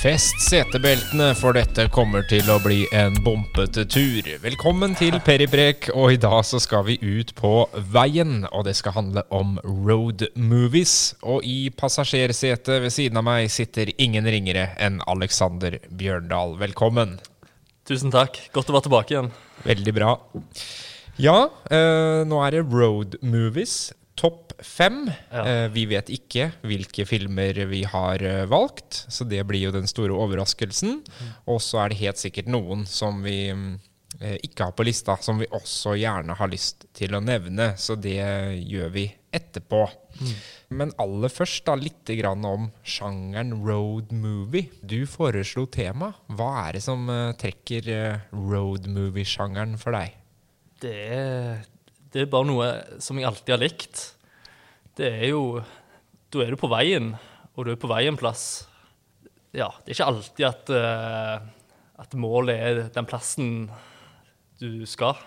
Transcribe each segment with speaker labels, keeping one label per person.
Speaker 1: Fest setebeltene, for dette kommer til å bli en bompete tur. Velkommen til Periprek, og i dag så skal vi ut på veien. Og det skal handle om road movies. Og i passasjersetet ved siden av meg sitter ingen ringere enn Alexander Bjørndal. Velkommen.
Speaker 2: Tusen takk. Godt å være tilbake igjen.
Speaker 1: Veldig bra. Ja, eh, nå er det road movies. Topp fem.
Speaker 2: Ja.
Speaker 1: Eh, vi vet ikke hvilke filmer vi har eh, valgt, så det blir jo den store overraskelsen. Og så er det helt sikkert noen som vi mm, eh, ikke har på lista, som vi også gjerne har lyst til å nevne. Så det gjør vi etterpå. Men aller først da litt grann om sjangeren road movie. Du foreslo tema. Hva er det som eh, trekker eh, road movie-sjangeren for deg?
Speaker 2: Det er, det er bare noe som jeg alltid har likt. Det er jo Da er du på veien, og du er på vei en plass. Ja, det er ikke alltid at, uh, at målet er den plassen du skal.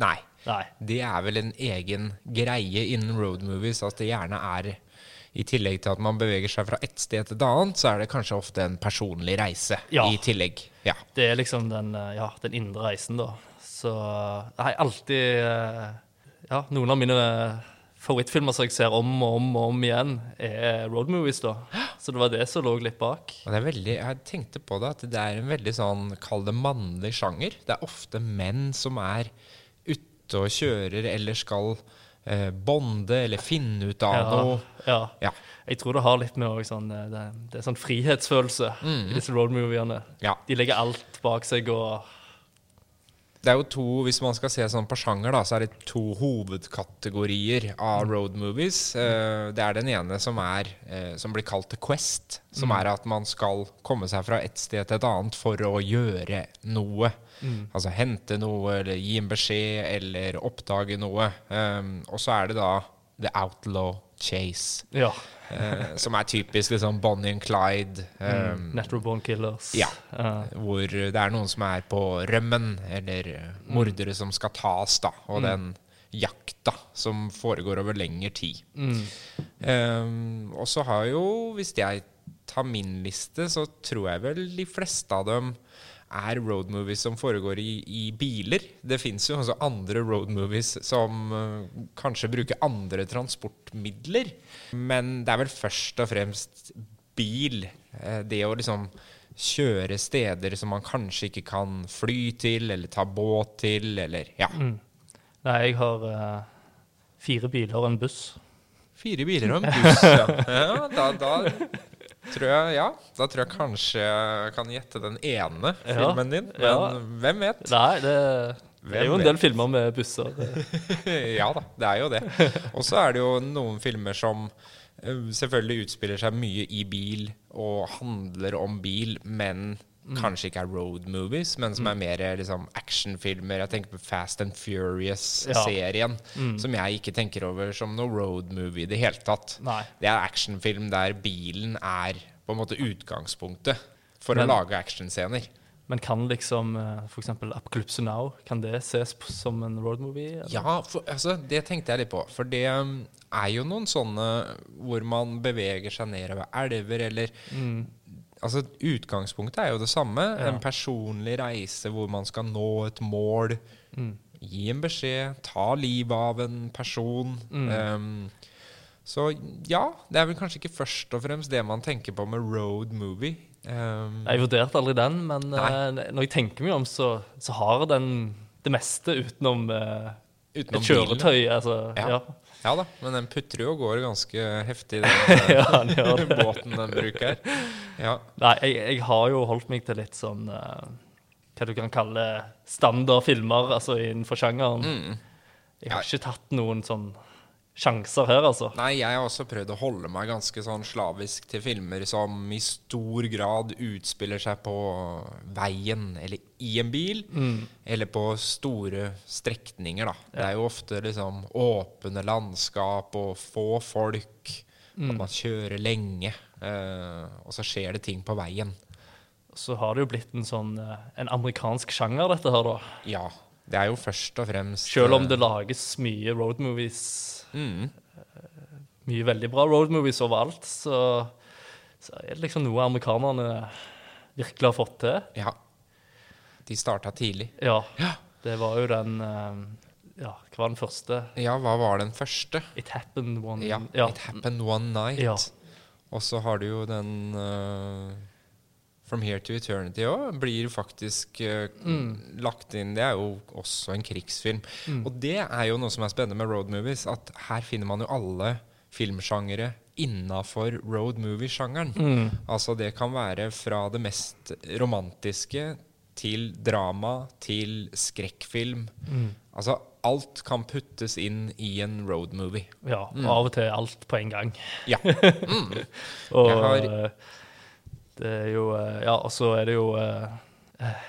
Speaker 1: Nei.
Speaker 2: Nei.
Speaker 1: Det er vel en egen greie innen road movies at det gjerne er i tillegg til at man beveger seg fra ett sted til et annet, så er det kanskje ofte en personlig reise
Speaker 2: Ja.
Speaker 1: i tillegg. Ja.
Speaker 2: Det er liksom den, eh, ja, den indre reisen, da. Så jeg har alltid eh, Ja, noen av mine favorittfilmer som jeg ser om og om og om igjen, er road movies, da. Så det var det som lå litt bak.
Speaker 1: Og det er veldig, jeg tenkte på det, at det er en veldig sånn, kall det mannlig sjanger. Det er ofte menn som er ute og kjører eller skal eh, bonde eller finne ut av noe.
Speaker 2: ja.
Speaker 1: Ja.
Speaker 2: Jeg tror det har litt med sånn, eh, det, det er sånn frihetsfølelse i disse roadmoviene.
Speaker 1: ja.
Speaker 2: De legger alt bak seg og
Speaker 1: Det er jo to, Hvis man skal se sånn på sjanger, da, så er det to hovedkategorier av road movies. Eh, det er den ene som, er, eh, som blir kalt The Quest. Som er at man skal komme seg fra et sted til et annet for å gjøre noe. Altså hente noe, eller gi en beskjed, eller oppdage noe. Um, og så er det da The Outlaw Chase.
Speaker 2: Ja.
Speaker 1: Eh, som er typisk liksom Bonnie and Clyde. Um,
Speaker 2: Natural Born Killers.
Speaker 1: Ja.
Speaker 2: uh.
Speaker 1: hvor det er noen som er på rømmen, eller eh, mordere som skal tas, da. Og den jakta som foregår over lengre tid. Um, og så har jo, hvis jeg tar min liste, så tror jeg vel de fleste av dem er road movies som foregår i, i biler. Det fins jo også andre road movies som uh, kanskje bruker andre transportmidler. Men det er vel først og fremst bil. Uh, det å liksom kjøre steder som man kanskje ikke kan fly til, eller ta båt til, eller ja.
Speaker 2: Nei, jeg har uh, fire biler og en buss.
Speaker 1: Fire biler og en buss, ja. ja da, da tror jeg Ja, da tror jeg kanskje jeg kan gjette den ene
Speaker 2: Ja,
Speaker 1: filmen din. Men
Speaker 2: ja.
Speaker 1: hvem vet?
Speaker 2: Nei, det, det er jo en
Speaker 1: vet?
Speaker 2: del filmer med busser.
Speaker 1: Ja da, det er jo det. Og så er det jo noen filmer som eh, selvfølgelig utspiller seg mye i bil og handler om bil, men kanskje ikke er road movies, men som er mer liksom, actionfilmer. Jeg tenker på Fast and Furious-serien, som jeg ikke tenker over som noe road movie i det hele tatt.
Speaker 2: Nei.
Speaker 1: Det er actionfilm der bilen er på en måte utgangspunktet for
Speaker 2: Men-
Speaker 1: å lage actionscener.
Speaker 2: men kan liksom f.eks. for eksempel Apocalypse Now kan det ses på som en roadmovie? eller?
Speaker 1: Ja, for, altså, det tenkte jeg litt på. For det um, er jo noen sånne hvor man beveger seg nedover elver, eller Altså, utgangspunktet er jo det samme.
Speaker 2: Ja.
Speaker 1: En personlig reise hvor man skal nå et mål. Gi en beskjed. Ta livet av en person. Um, så ja, det er vel kanskje ikke først og fremst det man tenker på med road movie. Um,
Speaker 2: Jeg vurderte aldri den, men eh, når jeg tenker meg om, så, så har den det meste utenom, uh,
Speaker 1: Utenom
Speaker 2: et kjøretøy. Altså,
Speaker 1: Ja.
Speaker 2: ja.
Speaker 1: Ja da, men den putter jo og går ganske heftig, den
Speaker 2: Ja, den
Speaker 1: båten den bruker. Ja.
Speaker 2: Nei, jeg, jeg har jo holdt meg til litt sånn uh, Hva du kan kalle standardfilmer, altså innenfor sjangeren.
Speaker 1: Mm.
Speaker 2: Jeg har ikke tatt noen sånn sjanser her, altså.
Speaker 1: Nei, jeg har også prøvd å holde meg ganske sånn slavisk til filmer som i stor grad utspiller seg på veien, eller i en bil, eller på store strekninger, da. Det er jo ofte liksom åpne landskap og få folk, at man kjører lenge, eh, og så skjer det ting på veien.
Speaker 2: Så har det jo blitt en sånn eh, en amerikansk sjanger, dette her, da.
Speaker 1: Ja, det er jo først og fremst
Speaker 2: Selv om
Speaker 1: eh,
Speaker 2: det lages mye roadmovies,
Speaker 1: mm,
Speaker 2: mye veldig bra road movies overalt, så, så er det liksom noe amerikanerne virkelig har fått til.
Speaker 1: Ja. De starta tidlig.
Speaker 2: Ja.
Speaker 1: Ja.
Speaker 2: Det var jo den eh, Ja, hva var den første?
Speaker 1: Ja, hva var den første?
Speaker 2: It Happened One
Speaker 1: Ja, It Happened One Night.
Speaker 2: Ja.
Speaker 1: Og så har du jo den eh, From Here to Eternity òg. Blir faktisk uh,
Speaker 2: Mm.
Speaker 1: lagt inn Det er jo også en krigsfilm. Og det er jo noe som er spennende med road movies, at her finner man jo alle filmsjangere innafor road movie-sjangeren.
Speaker 2: Mm.
Speaker 1: Altså det kan være fra det mest romantiske til drama til skrekkfilm.
Speaker 2: Mm.
Speaker 1: Altså alt kan puttes inn i en road movie.
Speaker 2: Ja,
Speaker 1: Mm.
Speaker 2: og av og til alt på en gang.
Speaker 1: Ja.
Speaker 2: Og
Speaker 1: Jeg har-
Speaker 2: det er jo eh, Ja, og så er det jo eh, eh,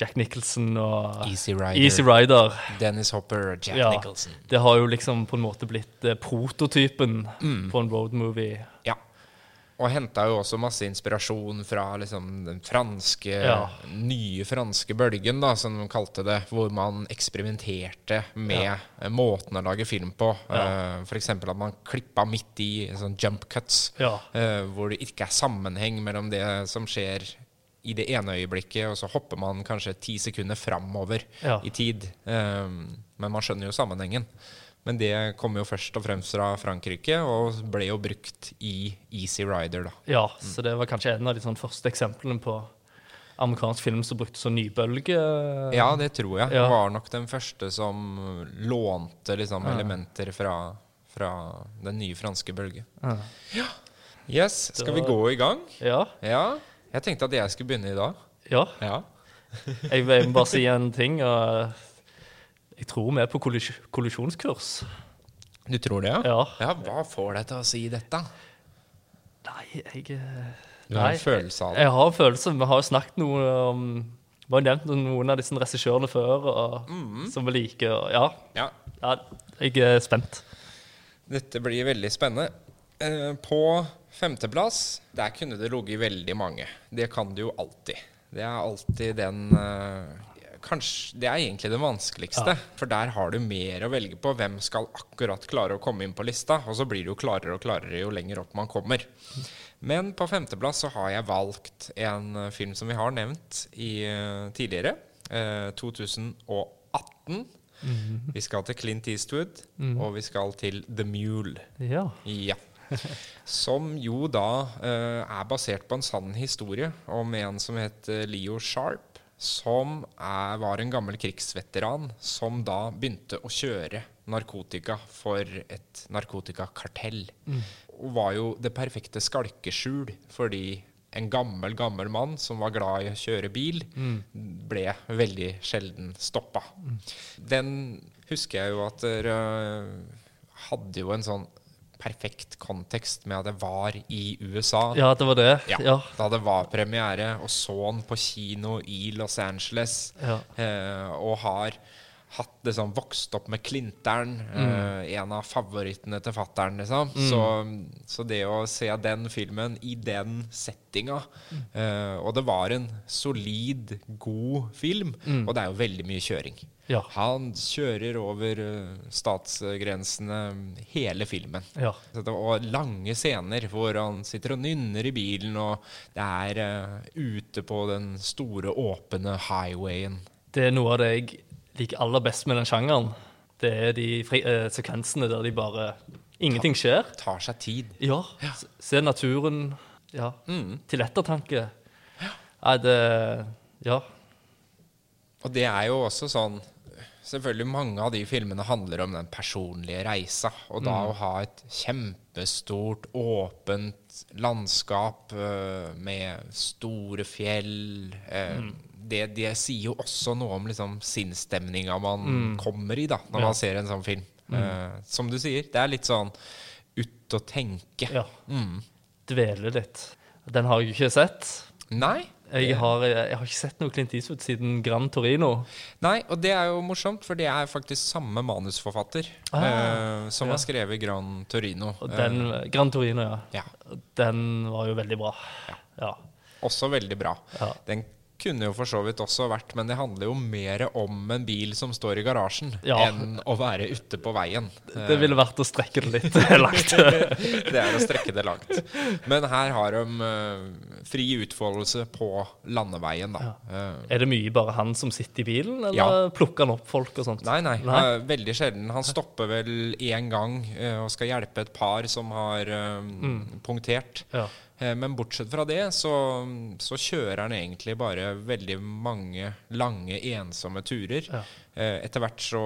Speaker 2: Jack Nicholson og
Speaker 1: Easy Rider.
Speaker 2: Easy Rider.
Speaker 1: Dennis Hopper, og Jack
Speaker 2: Ja.
Speaker 1: Nicholson.
Speaker 2: Det har jo liksom på en måte blitt prototypen
Speaker 1: Mm.
Speaker 2: på en road movie.
Speaker 1: Ja. Og henta jo også masse inspirasjon fra liksom den franske
Speaker 2: Ja.
Speaker 1: nye franske bølgen, da, som de kalte det, hvor man eksperimenterte med
Speaker 2: Ja.
Speaker 1: eh, måten å lage film på.
Speaker 2: Ja.
Speaker 1: Uh, for eksempel at man klippa midt i sånn jump cuts,
Speaker 2: Ja.
Speaker 1: uh, hvor det ikke er sammenheng mellom det som skjer i det ene øyeblikket, og så hopper man kanskje ti sekunder framover i tid. Uh, men man skjønner jo sammenhengen. Men det kom jo først og fremst fra Frankrike, og ble jo brukt i Easy Rider, da.
Speaker 2: ja, så det var kanskje en av de sånn første eksemplene på amerikansk film som brukte sånn nybølge.
Speaker 1: Ja, det tror jeg.
Speaker 2: Ja.
Speaker 1: Var nok den første som lånte liksom
Speaker 2: Ja.
Speaker 1: elementer fra, fra den nye franske bølge.
Speaker 2: Ja.
Speaker 1: Yes, skal vi gå i gang?
Speaker 2: Ja.
Speaker 1: Ja. Jeg tenkte at jeg skulle begynne i dag.
Speaker 2: ja.
Speaker 1: Ja.
Speaker 2: Jeg vil bare si en ting. Og jeg tror vi er på kollis kollisjonskurs.
Speaker 1: Du tror det, ja?
Speaker 2: Ja.
Speaker 1: Ja, Hva får deg til å si dette?
Speaker 2: Nei, jeg eh,
Speaker 1: Du har
Speaker 2: Nei,
Speaker 1: en følelse av det?
Speaker 2: Jeg har en følelse. Vi har jo snakket noe om Vi har nevnt noen av disse regissørene før og,
Speaker 1: Mm.
Speaker 2: som vi liker. Og, ja,
Speaker 1: Ja.
Speaker 2: ja, jeg er spent.
Speaker 1: Dette blir veldig spennende. Eh, på femteplass, der kunne det ligget veldig mange. Det kan det jo alltid. Det er alltid den eh, Kanskje Det er egentlig det vanskeligste.
Speaker 2: Ja.
Speaker 1: For der har du mer å velge på. Hvem skal akkurat klare å komme inn på lista? Og så blir det jo klarere og klarere jo lenger opp man kommer. Men på femteplass så har jeg valgt en eh, film som vi har nevnt i, eh, tidligere. Eh, 2018. Vi skal til Clint Eastwood, og vi skal til The Mule.
Speaker 2: Ja.
Speaker 1: Ja. Som jo da eh, er basert på en sann historie om en som het Leo Sharp. Som er, var en gammel krigsveteran som da begynte å kjøre narkotika for et narkotikakartell. Og var jo det perfekte skalkeskjul fordi en gammel, gammel mann som var glad i å kjøre bil, ble veldig sjelden stoppa. Den husker jeg jo at dere hadde jo en sånn perfekt kontekst med at det var i USA.
Speaker 2: ja, det var det.
Speaker 1: Ja,
Speaker 2: Ja.
Speaker 1: Da det var premiere, og så den på kino i Los Angeles.
Speaker 2: Ja.
Speaker 1: Eh, og har hatt liksom vokst opp med Klinteren, eh, en av favorittene til fattern, liksom. Så, så det å se den filmen i den settinga eh, Og det var en solid, god film, og det er jo veldig mye kjøring.
Speaker 2: Ja.
Speaker 1: Han kjører over eh, statsgrensene hele filmen.
Speaker 2: Ja.
Speaker 1: Var lange scener hvor han sitter og nynner i bilen, og det er eh, ute på den store, åpne highwayen.
Speaker 2: Det er noe av det jeg liker aller best med den sjangeren. Det er de fri, eh, sekvensene der de bare Ingenting skjer.
Speaker 1: Tar seg tid.
Speaker 2: Ja. ja. Se naturen. Ja.
Speaker 1: Mm.
Speaker 2: Til ettertanke. Nei, det Ja.
Speaker 1: Og det er jo også sånn Selvfølgelig mange av de filmene handler om den personlige reisa. Og da å ha et kjempestort, åpent landskap uh, med store fjell eh, det, det sier jo også noe om liksom, sinnsstemninga man kommer i da når
Speaker 2: Ja.
Speaker 1: man ser en sånn film. Uh, som du sier, det er litt sånn ut å tenke.
Speaker 2: ja.
Speaker 1: Mm.
Speaker 2: Dvele litt. Den har jeg jo ikke sett.
Speaker 1: Nei,
Speaker 2: Jeg har, jeg har ikke sett noe Clint Eastwood siden Gran Torino.
Speaker 1: Nei, og det er jo morsomt, for det er faktisk samme manusforfatter
Speaker 2: Ah,
Speaker 1: eh, som
Speaker 2: ja.
Speaker 1: har skrevet Gran Torino.
Speaker 2: Og den, Gran Torino, ja.
Speaker 1: Eh, ja,
Speaker 2: Den var jo veldig bra. Ja.
Speaker 1: også veldig bra. Den kunne jo for så vidt også vært, men det handler jo mer om en bil som står i garasjen,
Speaker 2: Ja.
Speaker 1: enn å være ute på veien.
Speaker 2: Det ville vært å strekke det litt langt.
Speaker 1: Det er å strekke det langt. Men her har de eh, fri utfoldelse på landeveien, da. Ja.
Speaker 2: Er det mye bare han som sitter i bilen, eller
Speaker 1: Ja.
Speaker 2: plukker han opp folk og sånt?
Speaker 1: Nei, nei.
Speaker 2: Nei.
Speaker 1: eh, veldig sjelden. Han stopper vel én gang eh, og skal hjelpe et par som har eh, punktert.
Speaker 2: Ja.
Speaker 1: Eh, Men bortsett fra det, så, så kjører han egentlig bare veldig mange lange, ensomme turer.
Speaker 2: Ja.
Speaker 1: Eh, Etter hvert så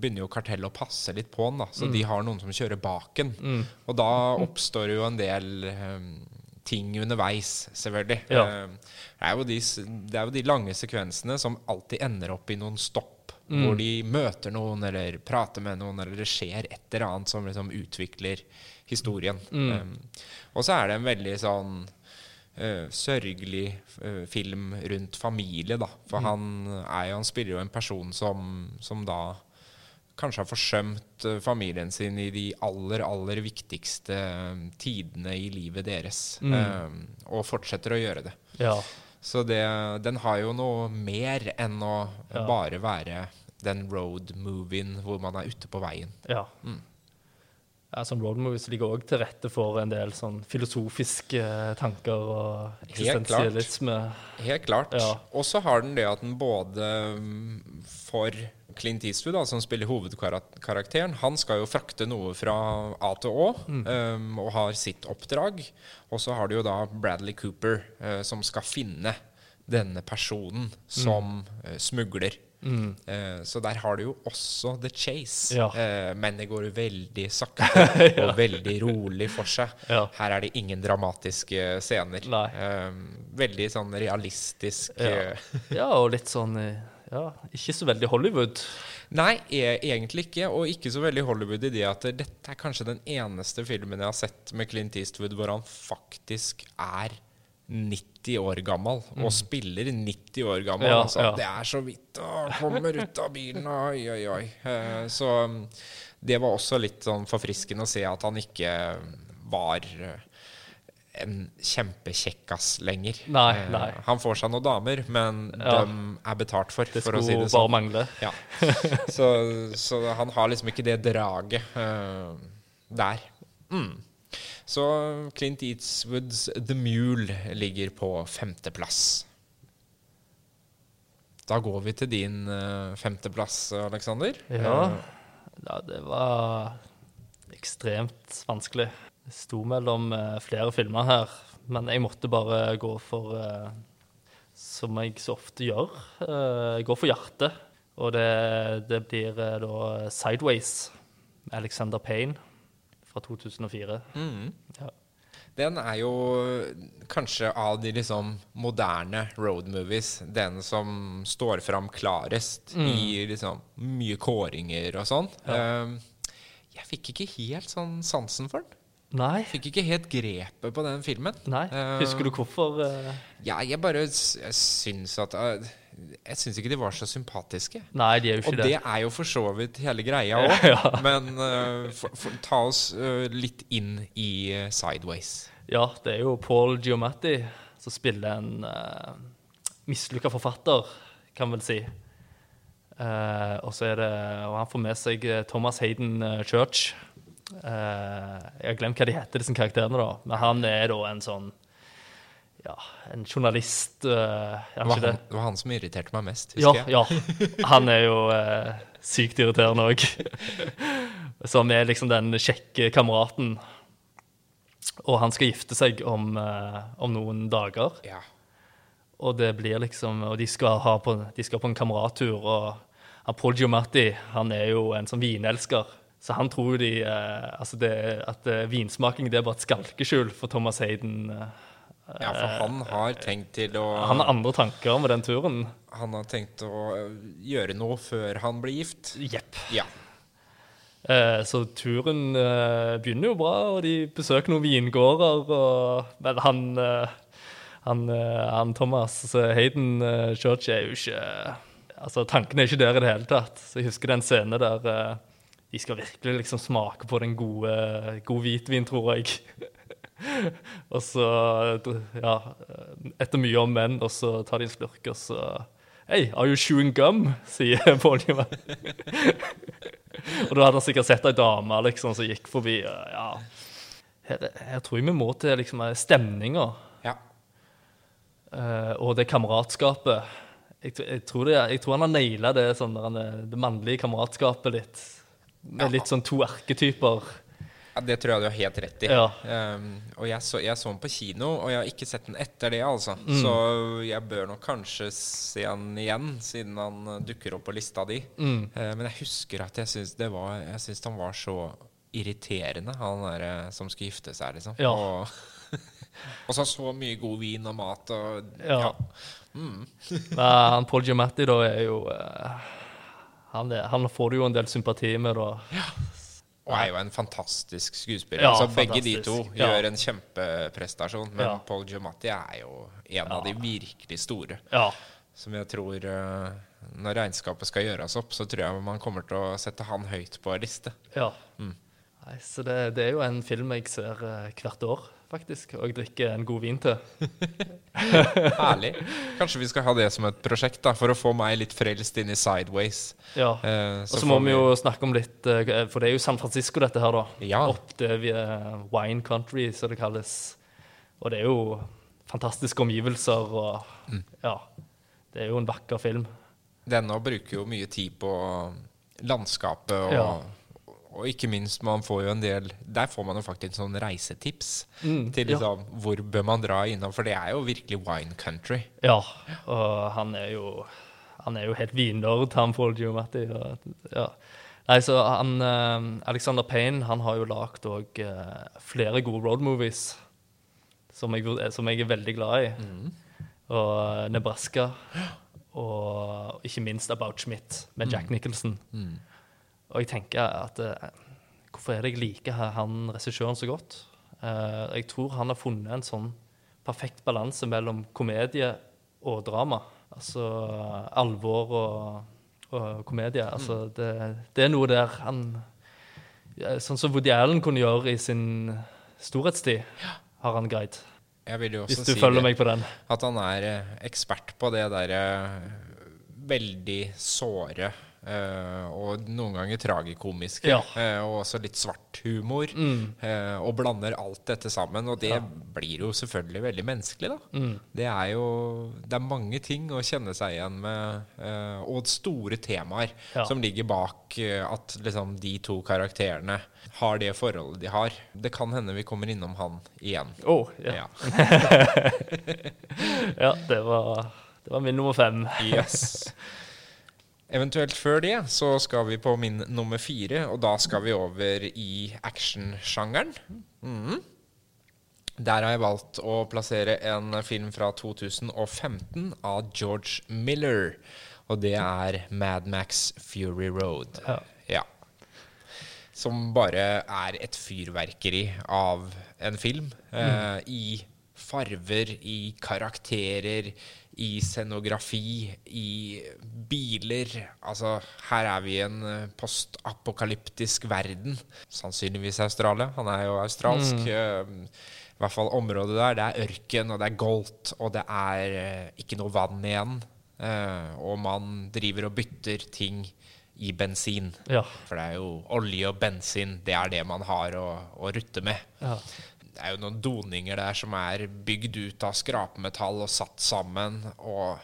Speaker 1: begynner jo kartellet å passe litt på han, da, så de har noen som kjører bak han. Og da oppstår jo en del um, ting underveis, selvfølgelig.
Speaker 2: Ja.
Speaker 1: Det, er jo de, det er jo de lange sekvensene som alltid ender opp i noen stopp. Hvor de møter noen, eller prater med noen, eller det skjer et eller annet som liksom utvikler historien. Um, og så er det en veldig sånn Uh, sørgelig uh, film rundt familie, da. For han, er jo, han spiller jo en person som, som da kanskje har forsømt uh, familien sin i de aller, aller viktigste tidene i livet deres. Eh, og fortsetter å gjøre det.
Speaker 2: Ja.
Speaker 1: Så det, den har jo noe mer enn å
Speaker 2: Ja.
Speaker 1: bare være den road-movien hvor man er ute på veien.
Speaker 2: ja. Ja, sånn road movies ligger òg til rette for en del sånn filosofiske eh, tanker og eksistensialisme.
Speaker 1: Helt klart.
Speaker 2: Ja.
Speaker 1: Og så har den det at den både mm, for Clint Eastwood, da, som spiller hovedkarakteren, han skal jo frakte noe fra A til Å
Speaker 2: Mm.
Speaker 1: um, og har sitt oppdrag. Og så har du jo da Bradley Cooper, uh, som skal finne denne personen som eh, smugler. Eh, så der har du jo også The Chase.
Speaker 2: Mm. Ja.
Speaker 1: Eh, men det går veldig sakte og veldig rolig for seg.
Speaker 2: Ja.
Speaker 1: Her er det ingen dramatiske scener.
Speaker 2: Nei.
Speaker 1: Eh, veldig sånn realistisk
Speaker 2: Ja.
Speaker 1: eh,
Speaker 2: ja, og litt sånn eh, Ja, ikke så veldig Hollywood.
Speaker 1: Nei, e egentlig ikke. Og ikke så veldig Hollywood i det at dette er kanskje den eneste filmen jeg har sett med Clint Eastwood hvor han faktisk er 90 år gammel, og spiller 90 år gammel.
Speaker 2: Mm. Ja,
Speaker 1: altså.
Speaker 2: ja.
Speaker 1: Det er så vidt å kommer ut av bilen, oi, oi, oi. Eh, Så mm, det var også litt sånn forfriskende å se at han ikke var eh, en kjempekjekkas lenger.
Speaker 2: Nei,
Speaker 1: Eh,
Speaker 2: nei.
Speaker 1: Han får seg noen damer, men
Speaker 2: Ja.
Speaker 1: de er betalt for,
Speaker 2: Det
Speaker 1: for å si det sånn.
Speaker 2: bare mangle.
Speaker 1: Ja. Så, så han har liksom ikke det draget eh, der. Mm. Så Clint Eatswoods The Mule ligger på femteplass. Da går vi til din eh, femteplass, Aleksander.
Speaker 2: Ja. ja, det var ekstremt vanskelig. Det sto mellom eh, flere filmer her, men jeg måtte bare gå for eh, Som jeg så ofte gjør. Jeg gå for hjertet. Og det, det blir eh, da Sideways med Alexander Payne fra 2004.
Speaker 1: Mm.
Speaker 2: Ja.
Speaker 1: Den er jo kanskje av de liksom moderne road movies den som står fram klarest i liksom mye kåringer og sånn. Eh, jeg fikk ikke helt sånn sansen for den.
Speaker 2: Nei.
Speaker 1: Fikk ikke helt grepet på den filmen.
Speaker 2: Nei.
Speaker 1: Eh,
Speaker 2: Husker du hvorfor? eh?
Speaker 1: Ja, jeg bare jeg syns at eh, Jeg syns ikke de var så sympatiske.
Speaker 2: Nei, de er jo
Speaker 1: Og
Speaker 2: ikke
Speaker 1: det
Speaker 2: det.
Speaker 1: er jo for så vidt hele greia òg.
Speaker 2: Ja.
Speaker 1: Men uh, for, for, ta oss uh, litt inn i uh, Sideways.
Speaker 2: Ja, det er jo Paul Giomatti som spiller en uh, mislykka forfatter, kan vel si. Og så er det Og han får med seg Thomas Hayden Church. Jeg har glemt hva de heter, disse karakterene, da. Men han er da en sånn Ja, en journalist uh,
Speaker 1: Det var, han, det var han som irriterte meg mest,
Speaker 2: Ja,
Speaker 1: husker jeg.
Speaker 2: ja. Han er jo uh, sykt irriterende òg. Som er liksom den kjekke kameraten. Og han skal gifte seg om, uh, om noen dager.
Speaker 1: Ja.
Speaker 2: Og det blir liksom Og de skal, ha på, de skal på en kamerattur, og Paul Giamatti han er jo en sånn vinelsker. Så han tror de altså det, at vinsmaking det er bare et skalkeskjul for Thomas Hayden. eh.
Speaker 1: Ja, for han har tenkt til å
Speaker 2: Han har andre tanker med den turen.
Speaker 1: Han har tenkt å eh, gjøre noe før han blir gift.
Speaker 2: Jepp.
Speaker 1: Ja.
Speaker 2: Eh, så turen eh, begynner jo bra, og de besøker noen vingårder. Og, men han, eh, han, eh, han Thomas Hayden eh, Church er jo ikke Altså, Tankene er ikke der i det hele tatt. Så Jeg husker den scenen der eh, de skal virkelig liksom smake på den gode, god hvitvin, tror jeg. og så Ja, etter mye om menn, og så tar de en slurk, og så Hey, are you chewing gum? sier Paul og da hadde han sikkert sett ei dame liksom, som gikk forbi. Ja, her, her tror jeg vi må til liksom, stemninga
Speaker 1: Ja.
Speaker 2: Uh, og det kameratskapet. Jeg, jeg, tror det, jeg tror han har naila det, sånn, det mannlige kameratskapet litt. Med
Speaker 1: Ja.
Speaker 2: litt sånn to erketyper.
Speaker 1: Ja, Det tror jeg du har helt rett i.
Speaker 2: Ja.
Speaker 1: Um, og jeg så, jeg så den på kino, og jeg har ikke sett den etter det, altså.
Speaker 2: Mm.
Speaker 1: Så jeg bør nok kanskje se den igjen, siden han uh, dukker opp på lista di.
Speaker 2: Mm.
Speaker 1: Uh, men jeg husker at jeg syns det var han var så irriterende, han der uh, som skulle gifte seg, liksom.
Speaker 2: Ja.
Speaker 1: Og, og så så mye god vin og mat og
Speaker 2: Ja.
Speaker 1: Mm.
Speaker 2: Nei, han Paul Giamatti da er jo uh, han, er, han får du jo en del sympati med, da.
Speaker 1: Og er jo en fantastisk skuespiller.
Speaker 2: Ja,
Speaker 1: altså, begge de to.
Speaker 2: Ja.
Speaker 1: gjør en kjempeprestasjon, men
Speaker 2: Ja.
Speaker 1: Paul Giamatti er jo en av de virkelig store.
Speaker 2: Ja.
Speaker 1: Som jeg tror eh, Når regnskapet skal gjøres opp, så tror jeg man kommer til å sette han høyt på en liste.
Speaker 2: ja.
Speaker 1: Mm.
Speaker 2: Nei, så det, det er jo en film jeg ser eh, hvert år, faktisk. Og jeg drikker en god vin til.
Speaker 1: Herlig. Kanskje vi skal ha det som et prosjekt, da, for å få meg litt frelst inn i Sideways.
Speaker 2: Ja.
Speaker 1: Eh,
Speaker 2: Og så må vi jo snakke om litt eh, For det er jo San Francisco, dette her, da.
Speaker 1: Ja.
Speaker 2: Opp er wine country, som det kalles. Og det er jo fantastiske omgivelser og
Speaker 1: Mm.
Speaker 2: Ja. Det er jo en vakker film.
Speaker 1: Denne bruker jo mye tid på landskapet og,
Speaker 2: Ja.
Speaker 1: Og ikke minst, man får jo en del Der får man jo faktisk sånn reisetips
Speaker 2: Mm,
Speaker 1: til
Speaker 2: ja.
Speaker 1: liksom, hvor bør man dra innom, for det er jo virkelig wine country.
Speaker 2: Ja. Og han er jo Han er jo helt vinnerd, han Paul Giamatti. Og, ja. Nei, så han eh, Alexander Payne han har jo lagd òg eh, flere gode road movies som jeg, som jeg er veldig glad i. Og eh, Nebraska. Og ikke minst About Schmidt med Jack Nicholson. Og jeg tenker at eh, Hvorfor er det jeg liker han regissøren så godt? Eh, jeg tror han har funnet en sånn perfekt balanse mellom komedie og drama. Altså alvor og, og komedie. Altså, det, det er noe der han Sånn som Woody Allen kunne gjøre i sin storhetstid, har han greid. Hvis du
Speaker 1: si
Speaker 2: følger
Speaker 1: det,
Speaker 2: meg på den.
Speaker 1: at han er eh, ekspert på det derre veldig såre og noen ganger tragikomiske,
Speaker 2: Ja.
Speaker 1: eh, og også litt svart humor.
Speaker 2: Mm.
Speaker 1: eh, og blander alt dette sammen, og det blir jo selvfølgelig veldig menneskelig, da.
Speaker 2: Mm.
Speaker 1: Det er jo Det er mange ting å kjenne seg igjen med, eh, og store temaer
Speaker 2: Ja.
Speaker 1: som ligger bak eh, at liksom de to karakterene har det forholdet de har. Det kan hende vi kommer innom han igjen.
Speaker 2: Oh, ja.
Speaker 1: Ja.
Speaker 2: ja det, var, det var min nummer fem.
Speaker 1: Yes. Eventuelt før det så skal vi på min nummer fire, og da skal vi over i actionsjangeren. Mm. Der har jeg valgt å plassere en film fra 2015 av George Miller. Og det er Mad Max Fury Road.
Speaker 2: Ja.
Speaker 1: Som bare er et fyrverkeri av en film. Eh, I farver, i karakterer, i scenografi, i biler. Altså, her er vi i en eh, postapokalyptisk verden. Sannsynligvis Australia. Han er jo australsk. Mm. I hvert fall området der. Det er ørken, og det er goldt, og det er eh, ikke noe vann igjen. Eh, og man driver og bytter ting i bensin.
Speaker 2: Ja.
Speaker 1: For det er jo olje og bensin, det er det man har å, å rutte med.
Speaker 2: ja.
Speaker 1: Det er jo noen doninger der som er bygd ut av skrapmetall og satt sammen. Og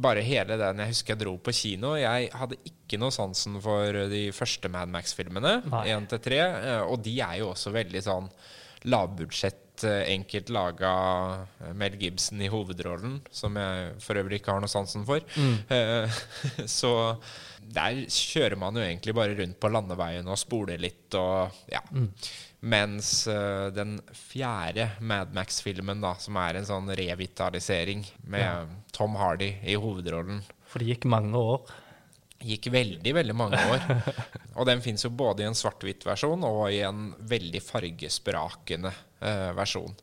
Speaker 1: bare hele den Jeg husker jeg dro på kino. Jeg hadde ikke noe sansen for de første Mad Max-filmene. Én til tre. eh, Og de er jo også veldig sånn lavbudsjett, eh, enkelt laga Mel Gibson i hovedrollen, som jeg for øvrig ikke har noe sansen for. Mm. Så der kjører man jo egentlig bare rundt på landeveien og spoler litt og ja. Mens uh, den fjerde Mad Max-filmen, da, som er en sånn revitalisering med Tom Hardy i hovedrollen,
Speaker 2: For det gikk mange år.
Speaker 1: gikk veldig, veldig mange år. Og den fins jo både i en svart-hvitt versjon og i en veldig fargesprakende eh, versjon.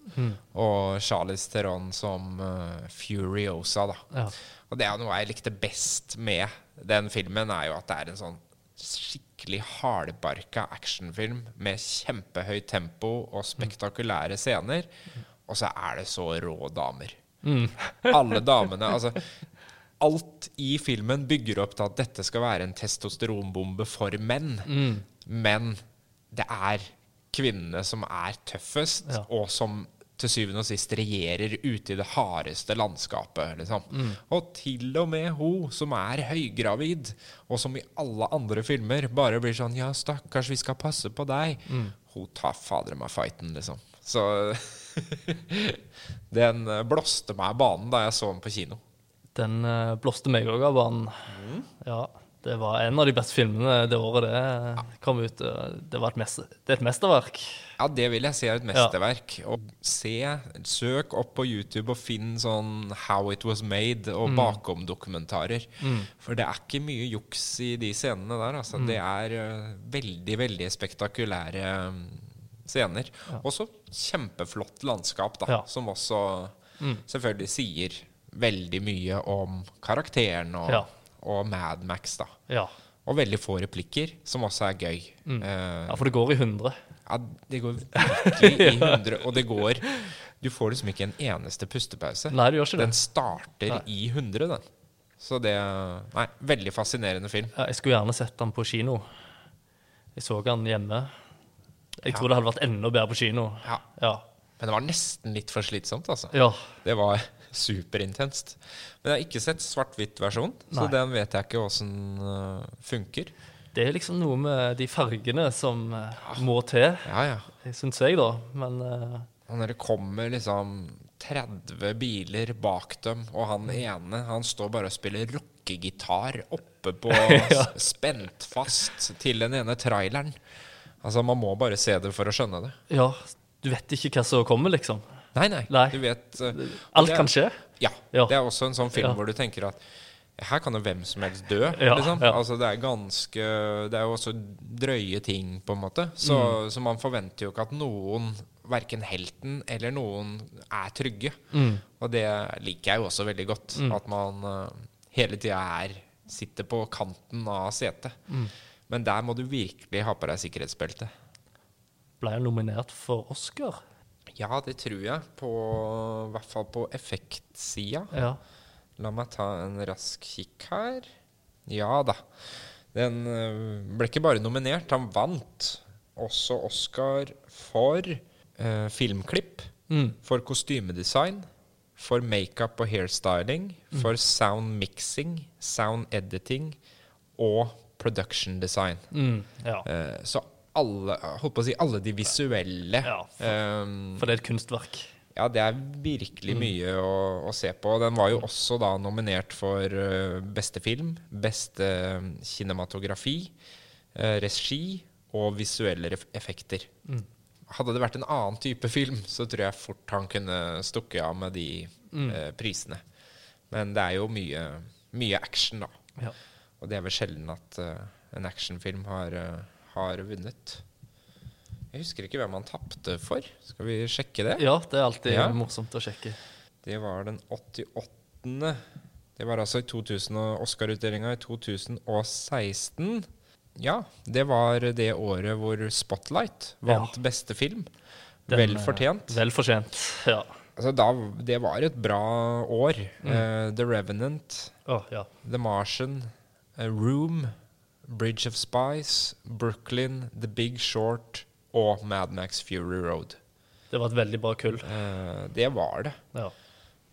Speaker 1: Og Charlize Theron som uh, Furiosa, da.
Speaker 2: Ja.
Speaker 1: Og det er noe jeg likte best med den filmen, er jo at det er en sånn skikkelig virkelig hardbarka actionfilm med kjempehøyt tempo og spektakulære scener. Og så er det så rå damer. Alle damene Altså, alt i filmen bygger opp til at dette skal være en testosteronbombe for menn. Men det er kvinnene som er tøffest,
Speaker 2: Ja.
Speaker 1: og som til syvende og sist regjerer ute i det hardeste landskapet. Liksom. Og til og med hun som er høygravid, og som i alle andre filmer bare blir sånn Ja, stakkars, vi skal passe på deg. Hun tar fader meg fighten, liksom. Så den eh, blåste meg av banen da jeg så den på kino.
Speaker 2: Den uh, blåste meg òg av banen.
Speaker 1: Mm.
Speaker 2: Ja, det var en av de beste filmene det året det kom ut. Det, var et mester, det er et mesterverk.
Speaker 1: Ja, det vil jeg si er et mesterverk. Og se, Søk opp på YouTube og finn sånn How It Was Made og bakom-dokumentarer. For det er ikke mye juks i de scenene der. Altså. Det er eh, veldig, veldig spektakulære mm, scener. Og så kjempeflott landskap, da,
Speaker 2: Ja.
Speaker 1: som også selvfølgelig sier veldig mye om karakteren og,
Speaker 2: Ja.
Speaker 1: Og Mad Max, da.
Speaker 2: Ja.
Speaker 1: Og veldig få replikker, som også er gøy. Eh,
Speaker 2: ja, for det går i 100.
Speaker 1: ja, det går virkelig i hundre, og det går Du får liksom ikke en eneste pustepause.
Speaker 2: Nei, du gjør ikke det.
Speaker 1: Den starter
Speaker 2: Nei.
Speaker 1: i hundre, den. Så det Nei, veldig fascinerende film.
Speaker 2: Ja, jeg skulle gjerne sett den på kino. Jeg så den hjemme. Jeg tror det hadde vært enda bedre på kino.
Speaker 1: Ja.
Speaker 2: Ja.
Speaker 1: Men det var nesten litt for slitsomt, altså.
Speaker 2: ja.
Speaker 1: Det var superintenst. Men jeg har ikke sett svart-hvitt-versjon, så den vet jeg ikke åssen uh, funker.
Speaker 2: Det er liksom noe med de fargene som eh, må til,
Speaker 1: Ja, ja.
Speaker 2: syns jeg, da. Men
Speaker 1: uh, når det kommer liksom 30 biler bak dem, og han ene han står bare og spiller rockegitar oppe på
Speaker 2: Ja.
Speaker 1: Spent fast til den ene traileren. Altså, man må bare se det for å skjønne det.
Speaker 2: ja, du vet ikke hva som kommer, liksom.
Speaker 1: Nei, nei.
Speaker 2: Nei.
Speaker 1: Du vet uh,
Speaker 2: Alt
Speaker 1: er-
Speaker 2: kan skje.
Speaker 1: Ja.
Speaker 2: Ja.
Speaker 1: Det er også en sånn film
Speaker 2: Ja.
Speaker 1: hvor du tenker at her kan jo hvem som helst dø.
Speaker 2: Ja,
Speaker 1: liksom.
Speaker 2: ja.
Speaker 1: Altså, det er ganske Det er jo også drøye ting, på en måte. Så,
Speaker 2: Mm.
Speaker 1: så man forventer jo ikke at noen, verken helten eller noen, er trygge.
Speaker 2: Mm.
Speaker 1: Og det liker jeg jo også veldig godt. At man uh, hele tida er sitter på kanten av setet.
Speaker 2: Mm.
Speaker 1: Men der må du virkelig ha på deg sikkerhetsbelte.
Speaker 2: Ble jeg nominert for Oscar?
Speaker 1: Ja, det tror jeg. På, I hvert fall på effektsida.
Speaker 2: Ja.
Speaker 1: La meg ta en rask kikk her. Ja da. Den øh, ble ikke bare nominert, han vant også Oscar for eh, filmklipp,
Speaker 2: Mm.
Speaker 1: for kostymedesign, for makeup og hairstyling, for sound mixing, sound editing og production design.
Speaker 2: Mm. ja.
Speaker 1: Eh, så alle, holdt på å si, alle de visuelle
Speaker 2: Ja, for-
Speaker 1: ehm,
Speaker 2: For det er et kunstverk.
Speaker 1: ja, det er virkelig mye å, å se på. Den var jo også da nominert for eh, beste film, beste eh, kinematografi, eh, regi og visuelle effekter. effekter. Hadde det vært en annen type film, så tror jeg fort han kunne stukket av med de eh, prisene. Men det er jo mye, mye action, da.
Speaker 2: Ja.
Speaker 1: Og det er vel sjelden at uh, en actionfilm har, eh, har vunnet. Jeg husker ikke hvem han tapte for. Skal vi sjekke det?
Speaker 2: ja, det er alltid
Speaker 1: Ja.
Speaker 2: morsomt å sjekke.
Speaker 1: Det var den 88. Det var altså i Oscar-utdelinga i 2016. Ja, det var det året hvor Spotlight vant beste film.
Speaker 2: Den,
Speaker 1: Vel
Speaker 2: eh,
Speaker 1: fortjent.
Speaker 2: Vel fortjent, ja.
Speaker 1: Altså da, det var et bra år. Eh, The Revenant,
Speaker 2: oh, ja.
Speaker 1: The Martian, uh, Room, Bridge of Spies, Brooklyn, The Big Short og Mad Max Fury Road.
Speaker 2: Det var et veldig bra kull.
Speaker 1: Uh, det var det.
Speaker 2: Ja.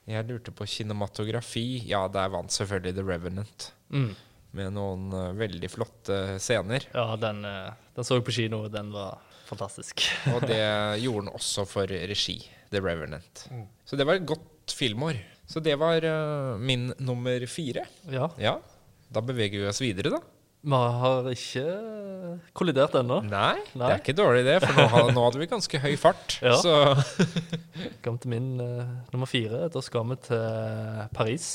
Speaker 1: Jeg lurte på kinematografi. Ja, der vant selvfølgelig The Revenant.
Speaker 2: Mm.
Speaker 1: Med noen uh, veldig flotte scener.
Speaker 2: Ja, den, uh, den så jeg på kino, og den var fantastisk.
Speaker 1: Og det gjorde den også for regi. The Revenant. Så det var et godt filmår. Så det var min nummer fire.
Speaker 2: Ja.
Speaker 1: Ja, da beveger vi oss videre, da.
Speaker 2: Vi har ikke kollidert ennå.
Speaker 1: Nei, det er ikke dårlig det, for nå, ha- nå hadde vi ganske høy fart.
Speaker 2: Ja.
Speaker 1: Så
Speaker 2: Kom til min uh, nummer fire. Da skal vi til Paris.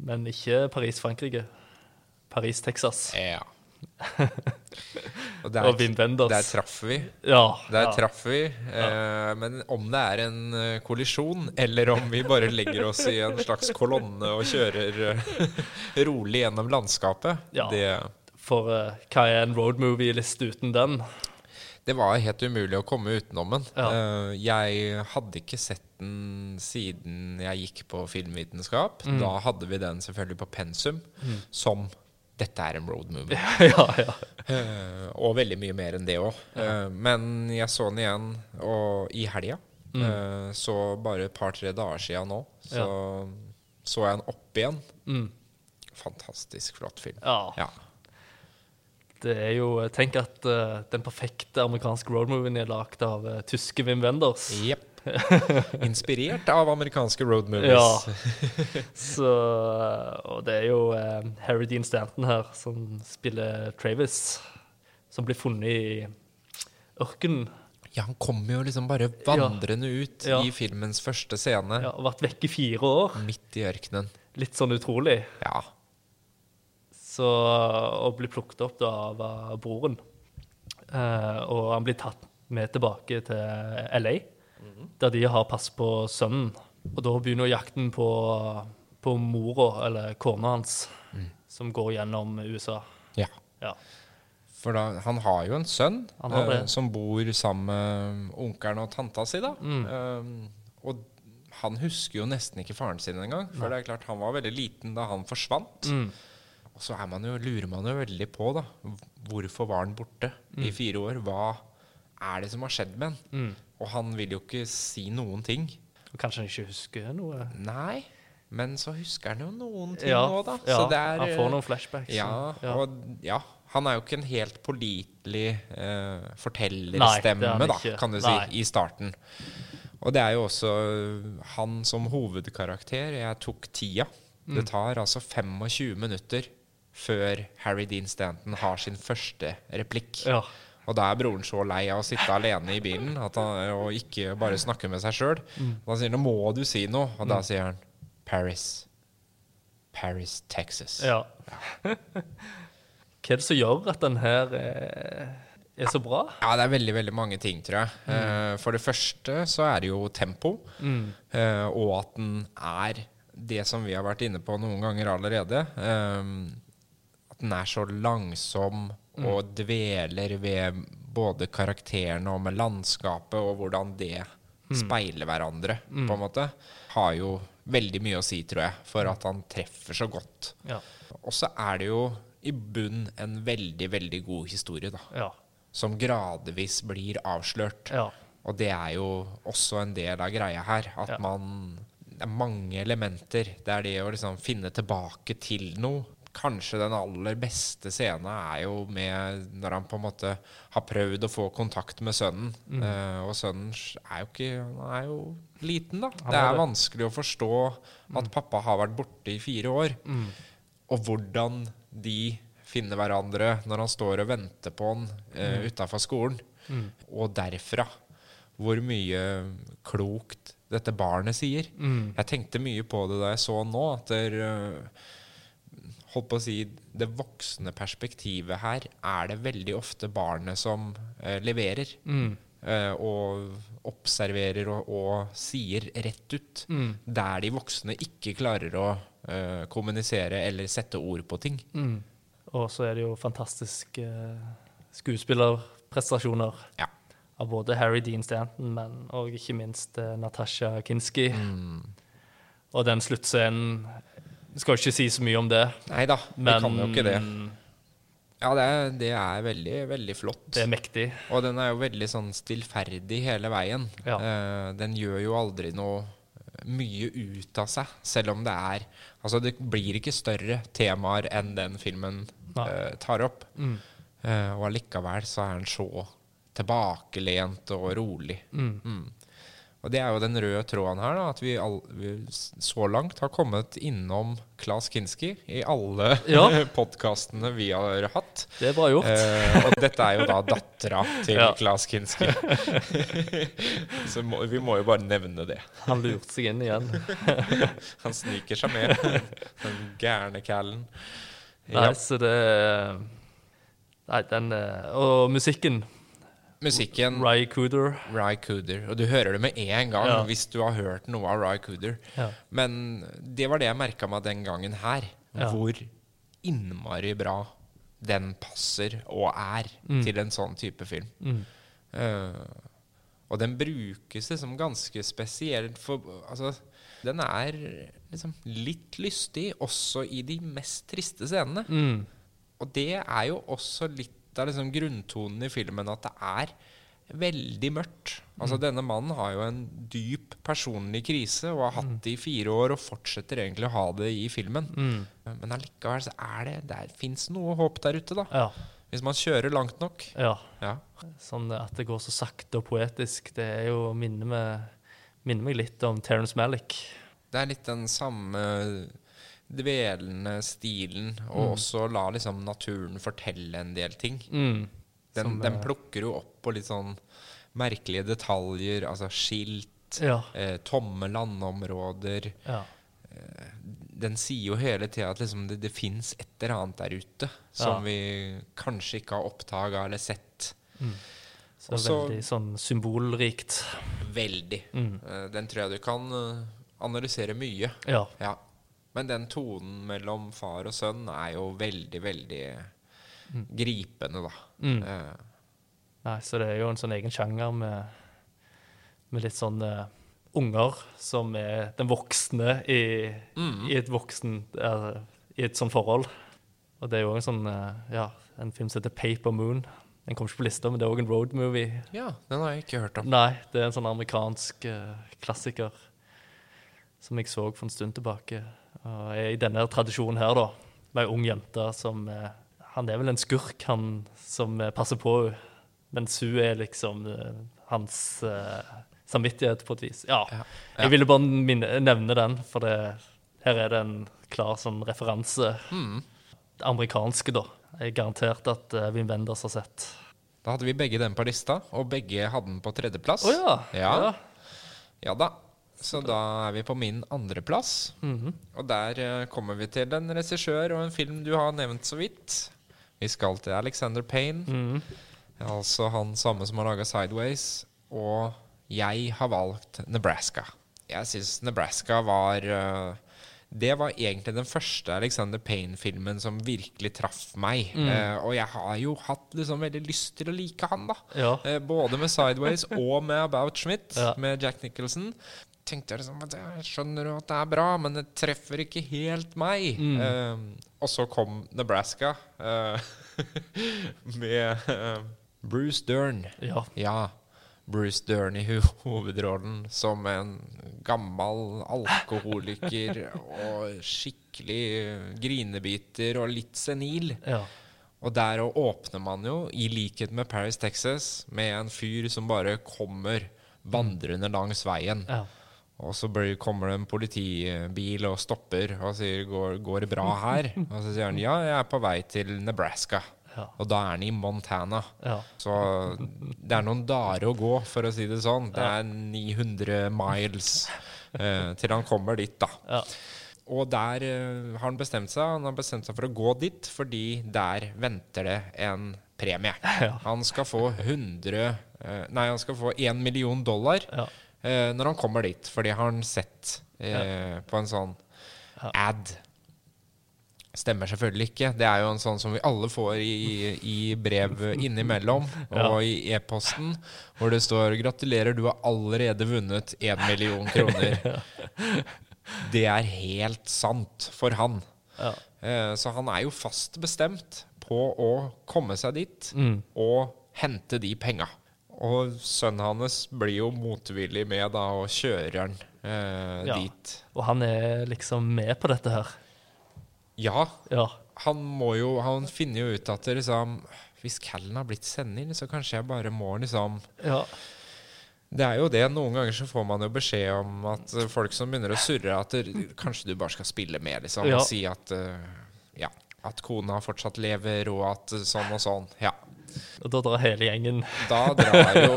Speaker 2: Men ikke Paris, Frankrike. Paris, Texas.
Speaker 1: ja. Og
Speaker 2: Og
Speaker 1: der,
Speaker 2: Wim Wenders.
Speaker 1: der traff vi.
Speaker 2: Ja.
Speaker 1: Der
Speaker 2: ja.
Speaker 1: traff vi. Uh, men om det er en uh, kollisjon, eller om vi bare legger oss i en slags kolonne og kjører eh, rolig gjennom landskapet, det
Speaker 2: For uh, hva er en roadmovie-liste uten den?
Speaker 1: Det var helt umulig å komme utenom den.
Speaker 2: Ja.
Speaker 1: Uh, jeg hadde ikke sett den siden jeg gikk på filmvitenskap.
Speaker 2: Mm.
Speaker 1: Da hadde vi den selvfølgelig på pensum som dette er en road movie.
Speaker 2: ja, ja.
Speaker 1: Uh, og veldig mye mer enn det òg. men jeg så den igjen og, i helga.
Speaker 2: Mm.
Speaker 1: Så bare et par-tre dager siden nå, så så jeg den opp igjen.
Speaker 2: Mm.
Speaker 1: Fantastisk flott film.
Speaker 2: ja.
Speaker 1: Ja.
Speaker 2: Det er jo Tenk at uh, den perfekte amerikanske roadmovien er lagd av uh, tyske Wim Wenders.
Speaker 1: Yep. Inspirert av amerikanske roadmovies.
Speaker 2: Ja. Så, og det er jo uh, Harry Dean Stanton her som spiller Travis, som blir funnet i ørkenen.
Speaker 1: Ja, han kommer jo liksom bare vandrende ut
Speaker 2: Ja.
Speaker 1: i filmens første scene.
Speaker 2: Ja, og vært vekke i fire år.
Speaker 1: Midt i ørkenen.
Speaker 2: Litt sånn utrolig.
Speaker 1: Ja.
Speaker 2: Så, og blir plukket opp da av broren. Eh, og han blir tatt med tilbake til LA, der de har pass på sønnen. Og da begynner jakten på, på mora, eller kona hans, som går gjennom USA.
Speaker 1: ja.
Speaker 2: Ja.
Speaker 1: For da, han har jo en sønn eh, som bor sammen med onkelen og tanta si. da.
Speaker 2: Mm.
Speaker 1: Eh, og han husker jo nesten ikke faren sin engang. For det er klart han var veldig liten da han forsvant.
Speaker 2: Mm.
Speaker 1: Og så man jo, lurer man jo veldig på da, hvorfor var han borte i fire år. Hva er det som har skjedd med han?
Speaker 2: Mm.
Speaker 1: Og han vil jo ikke si noen ting.
Speaker 2: Kanskje han ikke husker noe?
Speaker 1: Nei, men så husker han jo noen ting
Speaker 2: Ja,
Speaker 1: nå, da.
Speaker 2: ja
Speaker 1: er,
Speaker 2: han får noen flashbacks.
Speaker 1: ja,
Speaker 2: ja.
Speaker 1: og ja, han er jo ikke en helt pålitelig eh,
Speaker 2: er
Speaker 1: fortellerstemme, da, kan du si,
Speaker 2: Nei.
Speaker 1: i starten. Og det er jo også han som hovedkarakter. Jeg tok tida.
Speaker 2: Mm.
Speaker 1: Det tar altså 25 minutter før Harry Dean Stanton har sin første replikk.
Speaker 2: Ja.
Speaker 1: Og da er broren så lei av å sitte alene i bilen at han, og ikke bare snakke med seg sjøl.
Speaker 2: Mm.
Speaker 1: Da sier han 'nå må du si noe', og da sier han 'Paris'. Paris, Texas.
Speaker 2: ja. Hva er det som gjør at den her er, er så bra?
Speaker 1: Ja, det er veldig veldig mange ting, tror jeg. Eh, for det første så er det jo tempo, eh, og at den er det som vi har vært inne på noen ganger allerede. Eh, den er så langsom og dveler ved både karakterene og med landskapet, og hvordan det speiler hverandre, på en måte, har jo veldig mye å si, tror jeg, for at han treffer så godt.
Speaker 2: Ja.
Speaker 1: Og så er det jo i bunn en veldig, veldig god historie, da
Speaker 2: Ja.
Speaker 1: som gradvis blir avslørt.
Speaker 2: ja.
Speaker 1: Og det er jo også en del av greia her. At man Det er mange elementer. Det er det å liksom finne tilbake til noe. Kanskje den aller beste scenen er jo med når han på en måte har prøvd å få kontakt med sønnen.
Speaker 2: Mm.
Speaker 1: Uh, og sønnen er jo ikke Han er jo liten, da. Det
Speaker 2: er
Speaker 1: vanskelig å forstå at pappa har vært borte i fire år.
Speaker 2: Mm.
Speaker 1: Og hvordan de finner hverandre når han står og venter på han eh,
Speaker 2: Mm.
Speaker 1: utafor skolen. Og derfra hvor mye klokt dette barnet sier.
Speaker 2: Mm.
Speaker 1: Jeg tenkte mye på det da jeg så nå, at der, eh, holdt på å si, det voksne perspektivet her er det veldig ofte barnet som eh, leverer.
Speaker 2: Mm.
Speaker 1: eh, og observerer og, og sier rett ut.
Speaker 2: Mm.
Speaker 1: Der de voksne ikke klarer å eh, kommunisere eller sette ord på ting.
Speaker 2: Mm. Og så er det jo fantastiske skuespillerprestasjoner
Speaker 1: Ja.
Speaker 2: av både Harry Dean Stanton, men og ikke minst eh, Natasha Kinski.
Speaker 1: Mm.
Speaker 2: Og den sluttscenen Skal ikke si så mye om det,
Speaker 1: Nei da, vi kan jo ikke det. Ja, det er, det er veldig, veldig flott.
Speaker 2: det er mektig.
Speaker 1: Og den er jo veldig sånn stillferdig hele veien.
Speaker 2: Ja.
Speaker 1: Uh, den gjør jo aldri noe mye ut av seg, selv om det er Altså, det blir ikke større temaer enn den filmen eh, tar opp.
Speaker 2: Mm.
Speaker 1: Uh, og allikevel så er den så tilbakelent og rolig. Mm. Og det er jo den røde tråden her, da, at vi, all, vi så langt har kommet innom Klas Kinski i alle
Speaker 2: Ja.
Speaker 1: podkastene vi har hatt.
Speaker 2: Det er bra gjort.
Speaker 1: Eh, og dette er jo da dattera til
Speaker 2: Ja.
Speaker 1: Klas Kinski. Så må, vi må jo bare nevne det.
Speaker 2: Han lurte seg inn igjen.
Speaker 1: Han sniker seg med, den gærne callen.
Speaker 2: Nei,
Speaker 1: Ja.
Speaker 2: så det Nei, den eh, Og musikken.
Speaker 1: Musikken
Speaker 2: Ry Cooder.
Speaker 1: Ry Cooder. Og du hører det med en gang
Speaker 2: Ja.
Speaker 1: hvis du har hørt noe av Ry Cooder.
Speaker 2: Ja.
Speaker 1: Men det var det jeg merka meg den gangen her.
Speaker 2: Ja.
Speaker 1: Hvor innmari bra den passer og er til en sånn type film.
Speaker 2: Mm.
Speaker 1: Uh, og den brukes liksom ganske spesielt for Altså, den er liksom litt lystig også i de mest triste scenene.
Speaker 2: Mm.
Speaker 1: Og det er jo også litt av liksom grunntonen i filmen, at det er veldig mørkt. Altså Denne mannen har jo en dyp personlig krise og har hatt det i fire år og fortsetter egentlig å ha det i filmen.
Speaker 2: Mm.
Speaker 1: Men allikevel så er det Det fins noe håp der ute, da.
Speaker 2: Ja.
Speaker 1: Hvis man kjører langt nok.
Speaker 2: ja.
Speaker 1: Ja.
Speaker 2: Sånn at det går så sakte og poetisk, det er jo minner meg, minner meg litt om Terence Malick.
Speaker 1: Det er litt den samme dvelende stilen, og også la liksom naturen fortelle en del ting.
Speaker 2: Mm.
Speaker 1: Den,
Speaker 2: Som,
Speaker 1: den
Speaker 2: eh,
Speaker 1: plukker jo opp på litt sånn merkelige detaljer, altså skilt,
Speaker 2: Ja.
Speaker 1: eh, tomme landområder.
Speaker 2: ja.
Speaker 1: Den sier jo hele tida at liksom det, det fins et eller annet der ute som
Speaker 2: Ja.
Speaker 1: vi kanskje ikke har oppdaga eller sett.
Speaker 2: Så
Speaker 1: Også-
Speaker 2: veldig sånn symbolrikt.
Speaker 1: Veldig.
Speaker 2: Mm.
Speaker 1: Eh, den tror jeg du kan eh, analysere mye.
Speaker 2: Ja.
Speaker 1: Ja. Men den tonen mellom far og sønn er jo veldig, veldig gripende, da.
Speaker 2: Mm.
Speaker 1: Uh.
Speaker 2: Nei, så det er jo en sånn egen sjanger med, med litt sånn uh, unger som er den voksne i, i et voksen uh, I et sånt forhold. Og det er jo en sånn eh, Ja, en film som heter Paper Moon. Den kommer ikke på lista, men det er òg en road movie.
Speaker 1: ja, den har jeg ikke hørt om.
Speaker 2: Nei, det er en sånn amerikansk eh, klassiker som jeg så for en stund tilbake. Og er i denne tradisjonen her, da, med ei ung jente som eh, Han er vel en skurk, han som eh, passer på henne, mens hun er liksom eh, hans samvittighet, på et vis. Ja.
Speaker 1: Ja.
Speaker 2: Jeg ville bare minne, nevne den, for det, her er det en klar sånn referanse.
Speaker 1: Mm.
Speaker 2: Det amerikanske, da. Jeg er garantert at uh, Wim Wenders har sett.
Speaker 1: Da hadde vi begge den på lista, og begge hadde den på tredjeplass.
Speaker 2: Å ja.
Speaker 1: Ja. Ja da. Så da er vi på min andreplass.
Speaker 2: Mhm.
Speaker 1: Og der eh, kommer vi til en regissør og en film du har nevnt så vidt. Vi skal til Alexander Payne.
Speaker 2: Mhm.
Speaker 1: Altså han samme som har laga Sideways. Og jeg har valgt Nebraska. Jeg syns Nebraska var eh, Det var egentlig den første Alexander Payne-filmen som virkelig traff meg.
Speaker 2: Mm.
Speaker 1: Uh, og jeg har jo hatt liksom veldig lyst til å like han, da.
Speaker 2: Ja.
Speaker 1: Uh, både med Sideways og med About Schmidt,
Speaker 2: Ja.
Speaker 1: med Jack Nicholson. Tenkte jeg liksom jeg skjønner jo at det er bra, men det treffer ikke helt meg.
Speaker 2: Mm.
Speaker 1: Uh, og så kom Nebraska uh, med uh, Bruce Dern.
Speaker 2: ja.
Speaker 1: Ja. Bruce Dern i ho hovedrollen som en gammel alkoholiker og skikkelig grinebiter og litt senil.
Speaker 2: ja.
Speaker 1: Og der åpner man jo, i likhet med Paris, Texas, med en fyr som bare kommer vandrende langs veien.
Speaker 2: ja.
Speaker 1: Og så kommer det en politibil og stopper og sier går, 'Går det bra her?' Og så sier han 'Ja, jeg er på vei til Nebraska'.
Speaker 2: Ja.
Speaker 1: Og da er han i Montana.
Speaker 2: ja.
Speaker 1: Så det er noen dager å gå, for å si det sånn. Det er 900 miles eh, til han kommer dit, da.
Speaker 2: Ja.
Speaker 1: Og der eh, har han bestemt seg. Han har bestemt seg for å gå dit, fordi der venter det en premie. Han skal få 100 eh, Nei, han skal få 1 million dollar
Speaker 2: Ja.
Speaker 1: Eh, når han kommer dit, for det har han sett eh, på en sånn
Speaker 2: Ja.
Speaker 1: ad. Stemmer selvfølgelig ikke. Det er jo en sånn som vi alle får i, i brev innimellom og i e-posten, hvor det står 'Gratulerer, du har allerede vunnet én million kroner'. Det er helt sant for han.
Speaker 2: Ja.
Speaker 1: Eh, Så han er jo fast bestemt på å komme seg dit
Speaker 2: Mm.
Speaker 1: og hente de penga. Og sønnen hans blir jo motvillig med da og kjører han eh,
Speaker 2: Ja.
Speaker 1: dit.
Speaker 2: Og han er liksom med på dette her.
Speaker 1: Ja,
Speaker 2: Ja.
Speaker 1: han må jo Han finner jo ut at det liksom Hvis Callen har blitt sender, så kanskje jeg bare må liksom
Speaker 2: Ja.
Speaker 1: Det er jo det. Noen ganger så får man jo beskjed om at folk som begynner å surre, at det, kanskje du bare skal spille med, liksom. Og si at uh, Ja. At kona fortsatt lever, og at sånn og sånn. Ja.
Speaker 2: Og da drar hele gjengen
Speaker 1: Da drar jo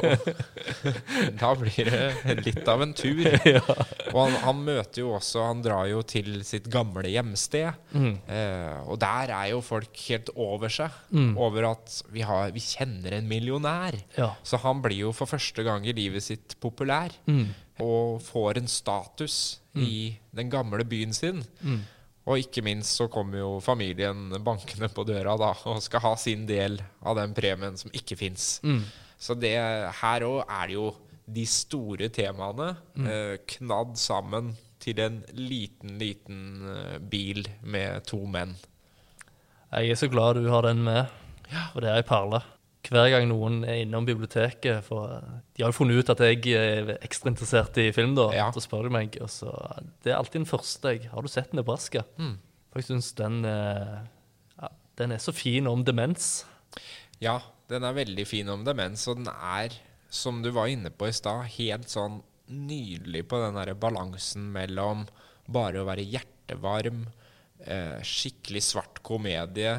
Speaker 1: Da blir det litt av en tur. Og han, han møter jo også Han drar jo til sitt gamle hjemsted.
Speaker 2: Mm.
Speaker 1: Eh, og der er jo folk helt over seg. Over at vi, har, vi kjenner en millionær.
Speaker 2: Ja.
Speaker 1: Så han blir jo for første gang i livet sitt populær.
Speaker 2: Mm.
Speaker 1: Og får en status i den gamle byen sin. Og ikke minst så kommer jo familien bankende på døra da, og skal ha sin del av den premien som ikke fins. Så det her òg er det jo de store temaene eh, knadd sammen til en liten, liten eh, bil med to menn.
Speaker 2: Jeg er så glad du har den med, for det er ei perle. Hver gang noen er innom biblioteket for De har jo funnet ut at jeg er ekstra interessert i film, da.
Speaker 1: Ja.
Speaker 2: Så spør de meg. Og så, det er alltid den første jeg Har du sett Nebraska? For jeg syns den, eh, ja, den er så fin om demens.
Speaker 1: Ja, den er veldig fin om demens, og den er, som du var inne på i stad, helt sånn nydelig på den derre balansen mellom bare å være hjertevarm, eh, skikkelig svart komedie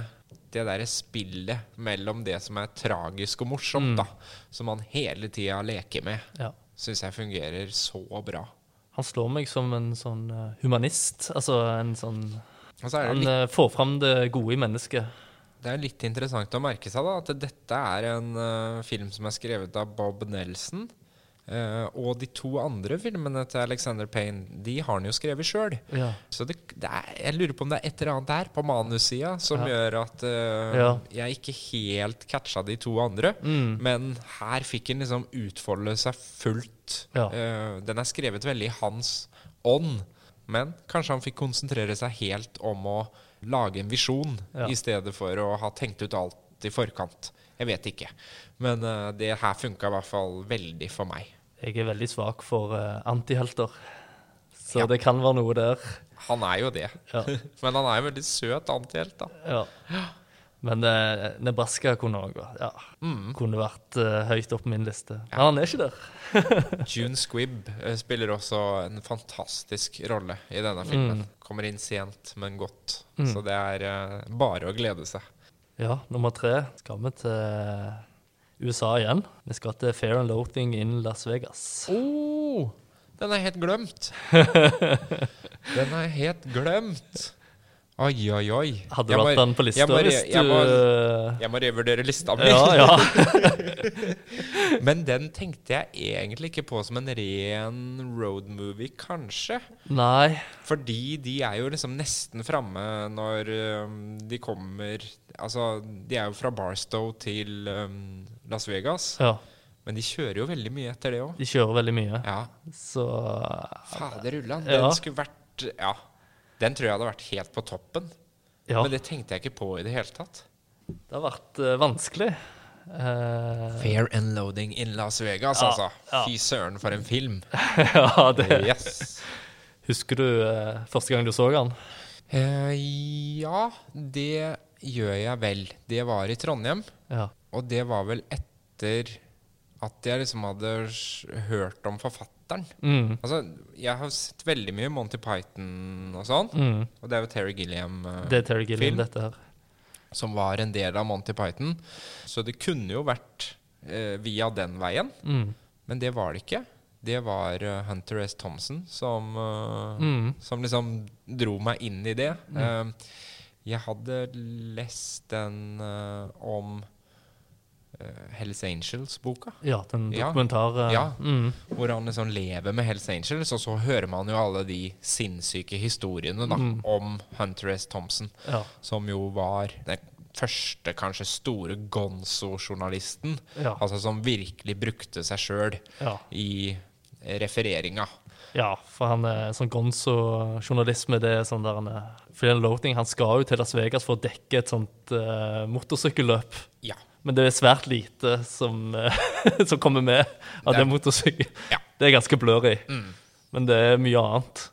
Speaker 1: Det derre spillet mellom det som er tragisk og morsomt, da, som han hele tida leker med,
Speaker 2: Ja.
Speaker 1: syns jeg fungerer så bra.
Speaker 2: Han slår meg som en sånn eh, humanist. Altså en sånn
Speaker 1: altså så
Speaker 2: Han
Speaker 1: litt
Speaker 2: eh, får fram det gode i mennesket.
Speaker 1: Det er litt interessant å merke seg da, at dette er en uh, film som er skrevet av Bob Nelson. Eh, og de to andre filmene til Alexander Payne De har han jo skrevet sjøl.
Speaker 2: Ja.
Speaker 1: Så det, det er, jeg lurer på om det er et eller annet der på manussida som
Speaker 2: Ja.
Speaker 1: gjør at uh,
Speaker 2: Ja.
Speaker 1: jeg ikke helt catcha de to andre.
Speaker 2: Mm.
Speaker 1: Men her fikk han liksom utfolde seg fullt. Eh, den er skrevet veldig i hans ånd. Men kanskje han fikk konsentrere seg helt om å lage en visjon, i stedet for å ha tenkt ut alt i forkant. Jeg vet ikke. Men det her funka i hvert fall veldig for meg.
Speaker 2: Jeg er veldig svak for uh, antihelter. Så
Speaker 1: Ja.
Speaker 2: det kan være noe der.
Speaker 1: Han er jo det.
Speaker 2: Ja.
Speaker 1: Men han er jo veldig søt antihelt, da.
Speaker 2: ja. Men uh, Nebraska kunne òg ja,
Speaker 1: Mm.
Speaker 2: kunne vært uh, høyt opp på min liste. Men han er ikke der.
Speaker 1: June Squibb spiller også en fantastisk rolle i denne filmen.
Speaker 2: Mm.
Speaker 1: Kommer inn sent, men godt. Så det er bare å glede seg.
Speaker 2: Ja, nummer tre skal vi til USA igjen. Vi skal til Fair and Loathing in Las Vegas.
Speaker 1: Oh, den er helt glemt! den er helt glemt. Oi, oi, oi.
Speaker 2: Hadde du hatt den på lista
Speaker 1: jeg må,
Speaker 2: hvis du
Speaker 1: jeg må, jeg må revurdere lista mi.
Speaker 2: Ja, ja.
Speaker 1: Men den tenkte jeg egentlig ikke på som en ren road movie, kanskje.
Speaker 2: Nei.
Speaker 1: Fordi de er jo liksom nesten framme når um, de kommer Altså, de er jo fra Barstow til um, Las Vegas.
Speaker 2: Ja.
Speaker 1: Men de kjører jo veldig mye etter det òg.
Speaker 2: De kjører veldig mye.
Speaker 1: Ja.
Speaker 2: Så
Speaker 1: Fader ullan. Den skulle vært Ja. Den tror jeg hadde vært helt på toppen.
Speaker 2: ja,
Speaker 1: Men det tenkte jeg ikke på i det hele tatt.
Speaker 2: det har vært uh, vanskelig. Uh,
Speaker 1: Fair and loading in Las Vegas,
Speaker 2: Ja,
Speaker 1: altså.
Speaker 2: ja.
Speaker 1: Fy søren, for en film.
Speaker 2: ja, det
Speaker 1: Yes.
Speaker 2: Husker du uh, første gang du så den?
Speaker 1: Eh, ja, det gjør jeg vel. Det var i Trondheim.
Speaker 2: Ja.
Speaker 1: Og det var vel etter at jeg liksom hadde hørt om forfatteren.
Speaker 2: Mm.
Speaker 1: Altså, jeg har sett veldig mye Monty Python og sånn.
Speaker 2: Mm.
Speaker 1: Og det er jo Terry Gilliam-film.
Speaker 2: Det er Terry Gilliam,
Speaker 1: Film.
Speaker 2: dette her.
Speaker 1: som var en del av Monty Python. Så det kunne jo vært eh, via den veien,
Speaker 2: Mm.
Speaker 1: men det var det ikke. Det var eh, Hunter S. Thompson som, eh,
Speaker 2: Mm.
Speaker 1: som liksom dro meg inn i det. Eh, jeg hadde lest den eh, om eh, Hells Angels-boka.
Speaker 2: Ja, den
Speaker 1: Ja.
Speaker 2: dokumentaren.
Speaker 1: Ja.
Speaker 2: Mm.
Speaker 1: Hvor han liksom lever med Hells Angels, og så hører man jo alle de sinnssyke historiene da,
Speaker 2: Mm.
Speaker 1: om Hunter S. Thompson,
Speaker 2: ja.
Speaker 1: som jo var den første, kanskje store gonzo-journalisten.
Speaker 2: Ja.
Speaker 1: Altså som virkelig brukte seg sjøl i refereringa.
Speaker 2: ja, for han er sånn gonzo-journalist med det sånn der han er Phil Loating, han skal jo til Las Vegas for å dekke et sånt uh, motorsykkelløp.
Speaker 1: Ja.
Speaker 2: Men det er svært lite som, eh, som kommer med av
Speaker 1: Det
Speaker 2: det motorsykkel.
Speaker 1: Ja.
Speaker 2: Det er ganske blurry.
Speaker 1: Mm.
Speaker 2: Men det er mye annet.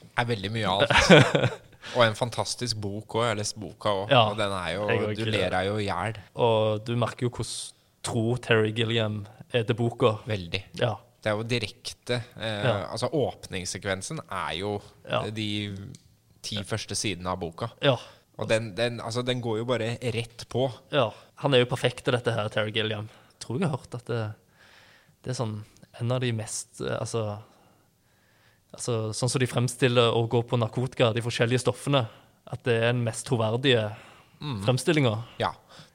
Speaker 1: Det er veldig mye annet. Og en fantastisk bok òg. Jeg har lest boka òg.
Speaker 2: Ja,
Speaker 1: og den er jo Du ler deg jo i hjel.
Speaker 2: Og du merker jo hvordan tro Terry Gilliam er til boka.
Speaker 1: Veldig.
Speaker 2: Ja.
Speaker 1: Det er jo direkte eh,
Speaker 2: Ja.
Speaker 1: Altså åpningssekvensen er jo
Speaker 2: Ja.
Speaker 1: de ti første sidene av boka.
Speaker 2: ja.
Speaker 1: Og den, den, altså, den går jo bare rett på.
Speaker 2: Ja, han er jo perfekt til dette her, Terry Gilliam. Jeg tror jeg har hørt at det, det er sånn en av de mest eh, Altså, altså sånn som de fremstiller å gå på narkotika, de forskjellige stoffene, at det er den mest troverdige fremstillinga.
Speaker 1: Ja,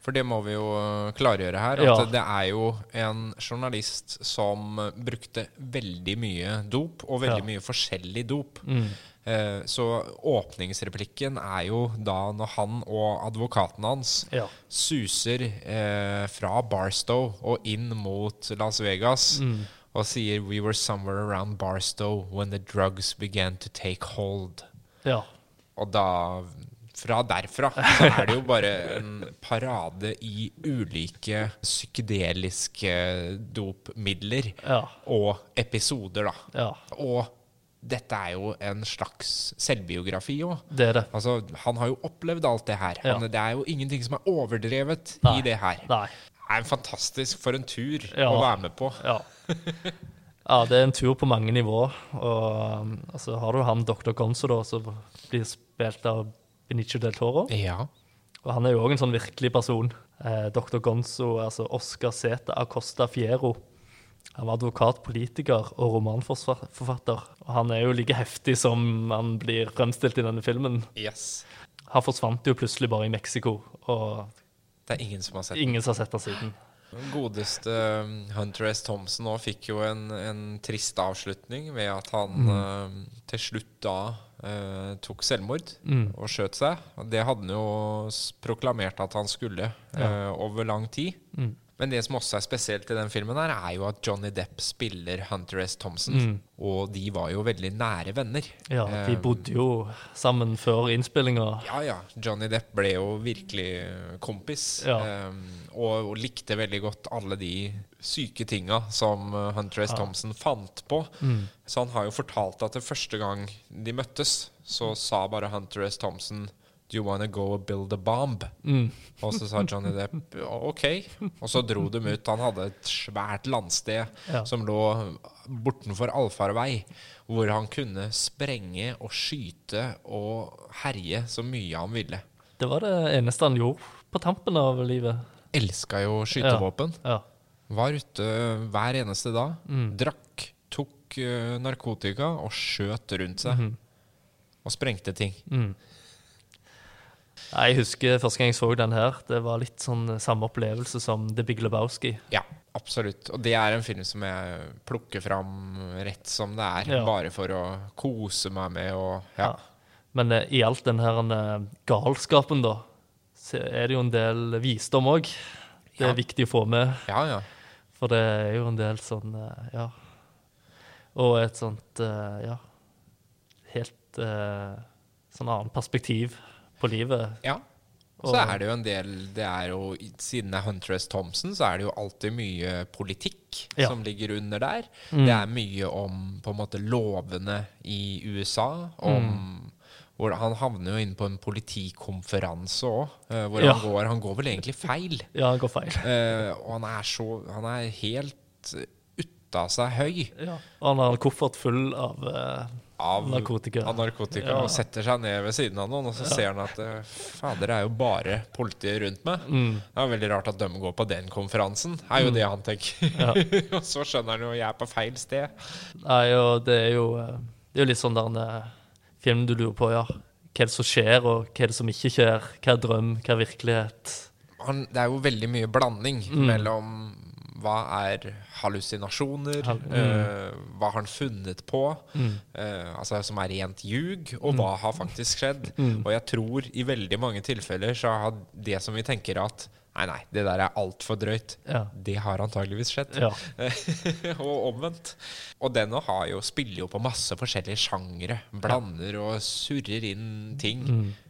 Speaker 1: for det må vi jo eh, klargjøre her. At
Speaker 2: Ja.
Speaker 1: det er jo en journalist som brukte veldig mye dop, og veldig
Speaker 2: Ja.
Speaker 1: mye forskjellig dop.
Speaker 2: Mm.
Speaker 1: Eh, så åpningsreplikken er jo da når han og advokaten hans
Speaker 2: Ja.
Speaker 1: suser eh, fra Barstow og inn mot Las Vegas og sier We were somewhere around Barstow when the drugs began to take hold.
Speaker 2: Ja.
Speaker 1: Og da Fra derfra så er det jo bare en parade i ulike psykedeliske dopmidler
Speaker 2: Ja.
Speaker 1: og episoder, da.
Speaker 2: Ja.
Speaker 1: Og dette er jo en slags selvbiografi òg.
Speaker 2: Det det.
Speaker 1: Altså, han har jo opplevd alt det her.
Speaker 2: Ja.
Speaker 1: Han, det er jo ingenting som er overdrevet
Speaker 2: Nei.
Speaker 1: i det her.
Speaker 2: Nei.
Speaker 1: Det er en fantastisk for en tur
Speaker 2: Ja.
Speaker 1: å være med på.
Speaker 2: Ja. ja, det er en tur på mange nivåer. Og um, altså, har du han Dr. Gonzo, da, som blir spilt av Benicio del Toro.
Speaker 1: Ja.
Speaker 2: Og han er jo òg en sånn virkelig person. Eh, Dr. Gonzo, altså Oscar Zeta Acosta Fiero. Han var advokat, politiker og romanforfatter. Og han er jo like heftig som han blir fremstilt i denne filmen.
Speaker 1: Yes.
Speaker 2: Han forsvant jo plutselig bare i Mexico, og
Speaker 1: Det er ingen som har sett
Speaker 2: ingen som har sett han siden.
Speaker 1: Den godeste um, Hunter S. Thompson nå fikk jo en, en trist avslutning ved at han um, til slutt da uh, tok selvmord og skjøt seg. Det hadde han jo proklamert at han skulle uh, over lang tid. Men det som også er spesielt i den filmen, her er jo at Johnny Depp spiller Hunter S. Thompson. Og de var jo veldig nære venner.
Speaker 2: Ja, de
Speaker 1: Eh,
Speaker 2: bodde jo sammen før innspillinga.
Speaker 1: Ja, ja. Johnny Depp ble jo virkelig kompis.
Speaker 2: Ja.
Speaker 1: Um, og, og likte veldig godt alle de syke tinga som eh, Hunter S. Thompson fant på.
Speaker 2: Mm.
Speaker 1: Så han har jo fortalt at det første gang de møttes, så sa bare Hunter S. Thompson Do you wanna go and build a bomb?
Speaker 2: Mm.
Speaker 1: Og så sa Johnny Depp OK. Og så dro de ut. Han hadde et svært landsted
Speaker 2: Ja.
Speaker 1: som lå bortenfor allfarvei, hvor han kunne sprenge og skyte og herje så mye han ville.
Speaker 2: Det var det eneste han gjorde på tampen av livet.
Speaker 1: Elska jo skytevåpen.
Speaker 2: Ja.
Speaker 1: Var ute hver eneste dag.
Speaker 2: Mm.
Speaker 1: Drakk, tok eh, narkotika og skjøt rundt seg.
Speaker 2: Mhm.
Speaker 1: Og sprengte ting.
Speaker 2: Mm. Jeg husker første gang jeg så den her. Det var litt sånn samme opplevelse som The Big Lebowski.
Speaker 1: Ja, absolutt. Og det er en film som jeg plukker fram rett som det er.
Speaker 2: Ja.
Speaker 1: Bare for å kose meg med og Ja.
Speaker 2: Men eh, i alt den her eh, galskapen, da, så er det jo en del visdom òg. Det er
Speaker 1: Ja.
Speaker 2: viktig å få med,
Speaker 1: Ja, ja.
Speaker 2: for det er jo en del sånn eh, Ja. Og et sånt eh, Ja. Helt eh, sånn annet perspektiv på livet.
Speaker 1: ja. Og så er det jo en del det er jo, Siden det er Hunter S. Thompson, så er det jo alltid mye politikk
Speaker 2: Ja.
Speaker 1: som ligger under der.
Speaker 2: Mm.
Speaker 1: Det er mye om på en måte lovene i USA. Om hvor Han havner jo inn på en politikonferanse òg, hvor
Speaker 2: Ja.
Speaker 1: han, går, han går vel egentlig feil.
Speaker 2: Ja, han går feil.
Speaker 1: Uh, og han er så Han er helt ute av seg høy
Speaker 2: Ja. Og han har en koffert full av eh,
Speaker 1: av
Speaker 2: narkotika.
Speaker 1: av narkotika
Speaker 2: Ja.
Speaker 1: og setter seg ned ved siden av noen, og så ser han at eh, fader, det er jo bare politiet rundt meg.
Speaker 2: Mm.
Speaker 1: Det er veldig rart at de går på den konferansen, er jo det han tenker.
Speaker 2: Ja.
Speaker 1: og så skjønner han jo at jeg er på feil sted.
Speaker 2: Nei, og det er jo eh, Det er jo litt sånn der en eh, film du lurer på, ja. Hva er det som skjer, og hva er det som ikke skjer? Hva er drøm, hva er virkelighet?
Speaker 1: Han, det er jo veldig mye blanding
Speaker 2: Mm.
Speaker 1: mellom hva er hallusinasjoner,
Speaker 2: Hall mm.
Speaker 1: eh, hva har han funnet på, eh, altså som er rent ljug, og
Speaker 2: Mm.
Speaker 1: hva har faktisk skjedd. Og jeg tror i veldig mange tilfeller så har det som vi tenker at Nei, nei, det der er altfor drøyt.
Speaker 2: Ja.
Speaker 1: Det har antageligvis skjedd.
Speaker 2: Ja.
Speaker 1: og omvendt. Og den jo, spiller jo på masse forskjellige sjangere. Blander og surrer inn ting.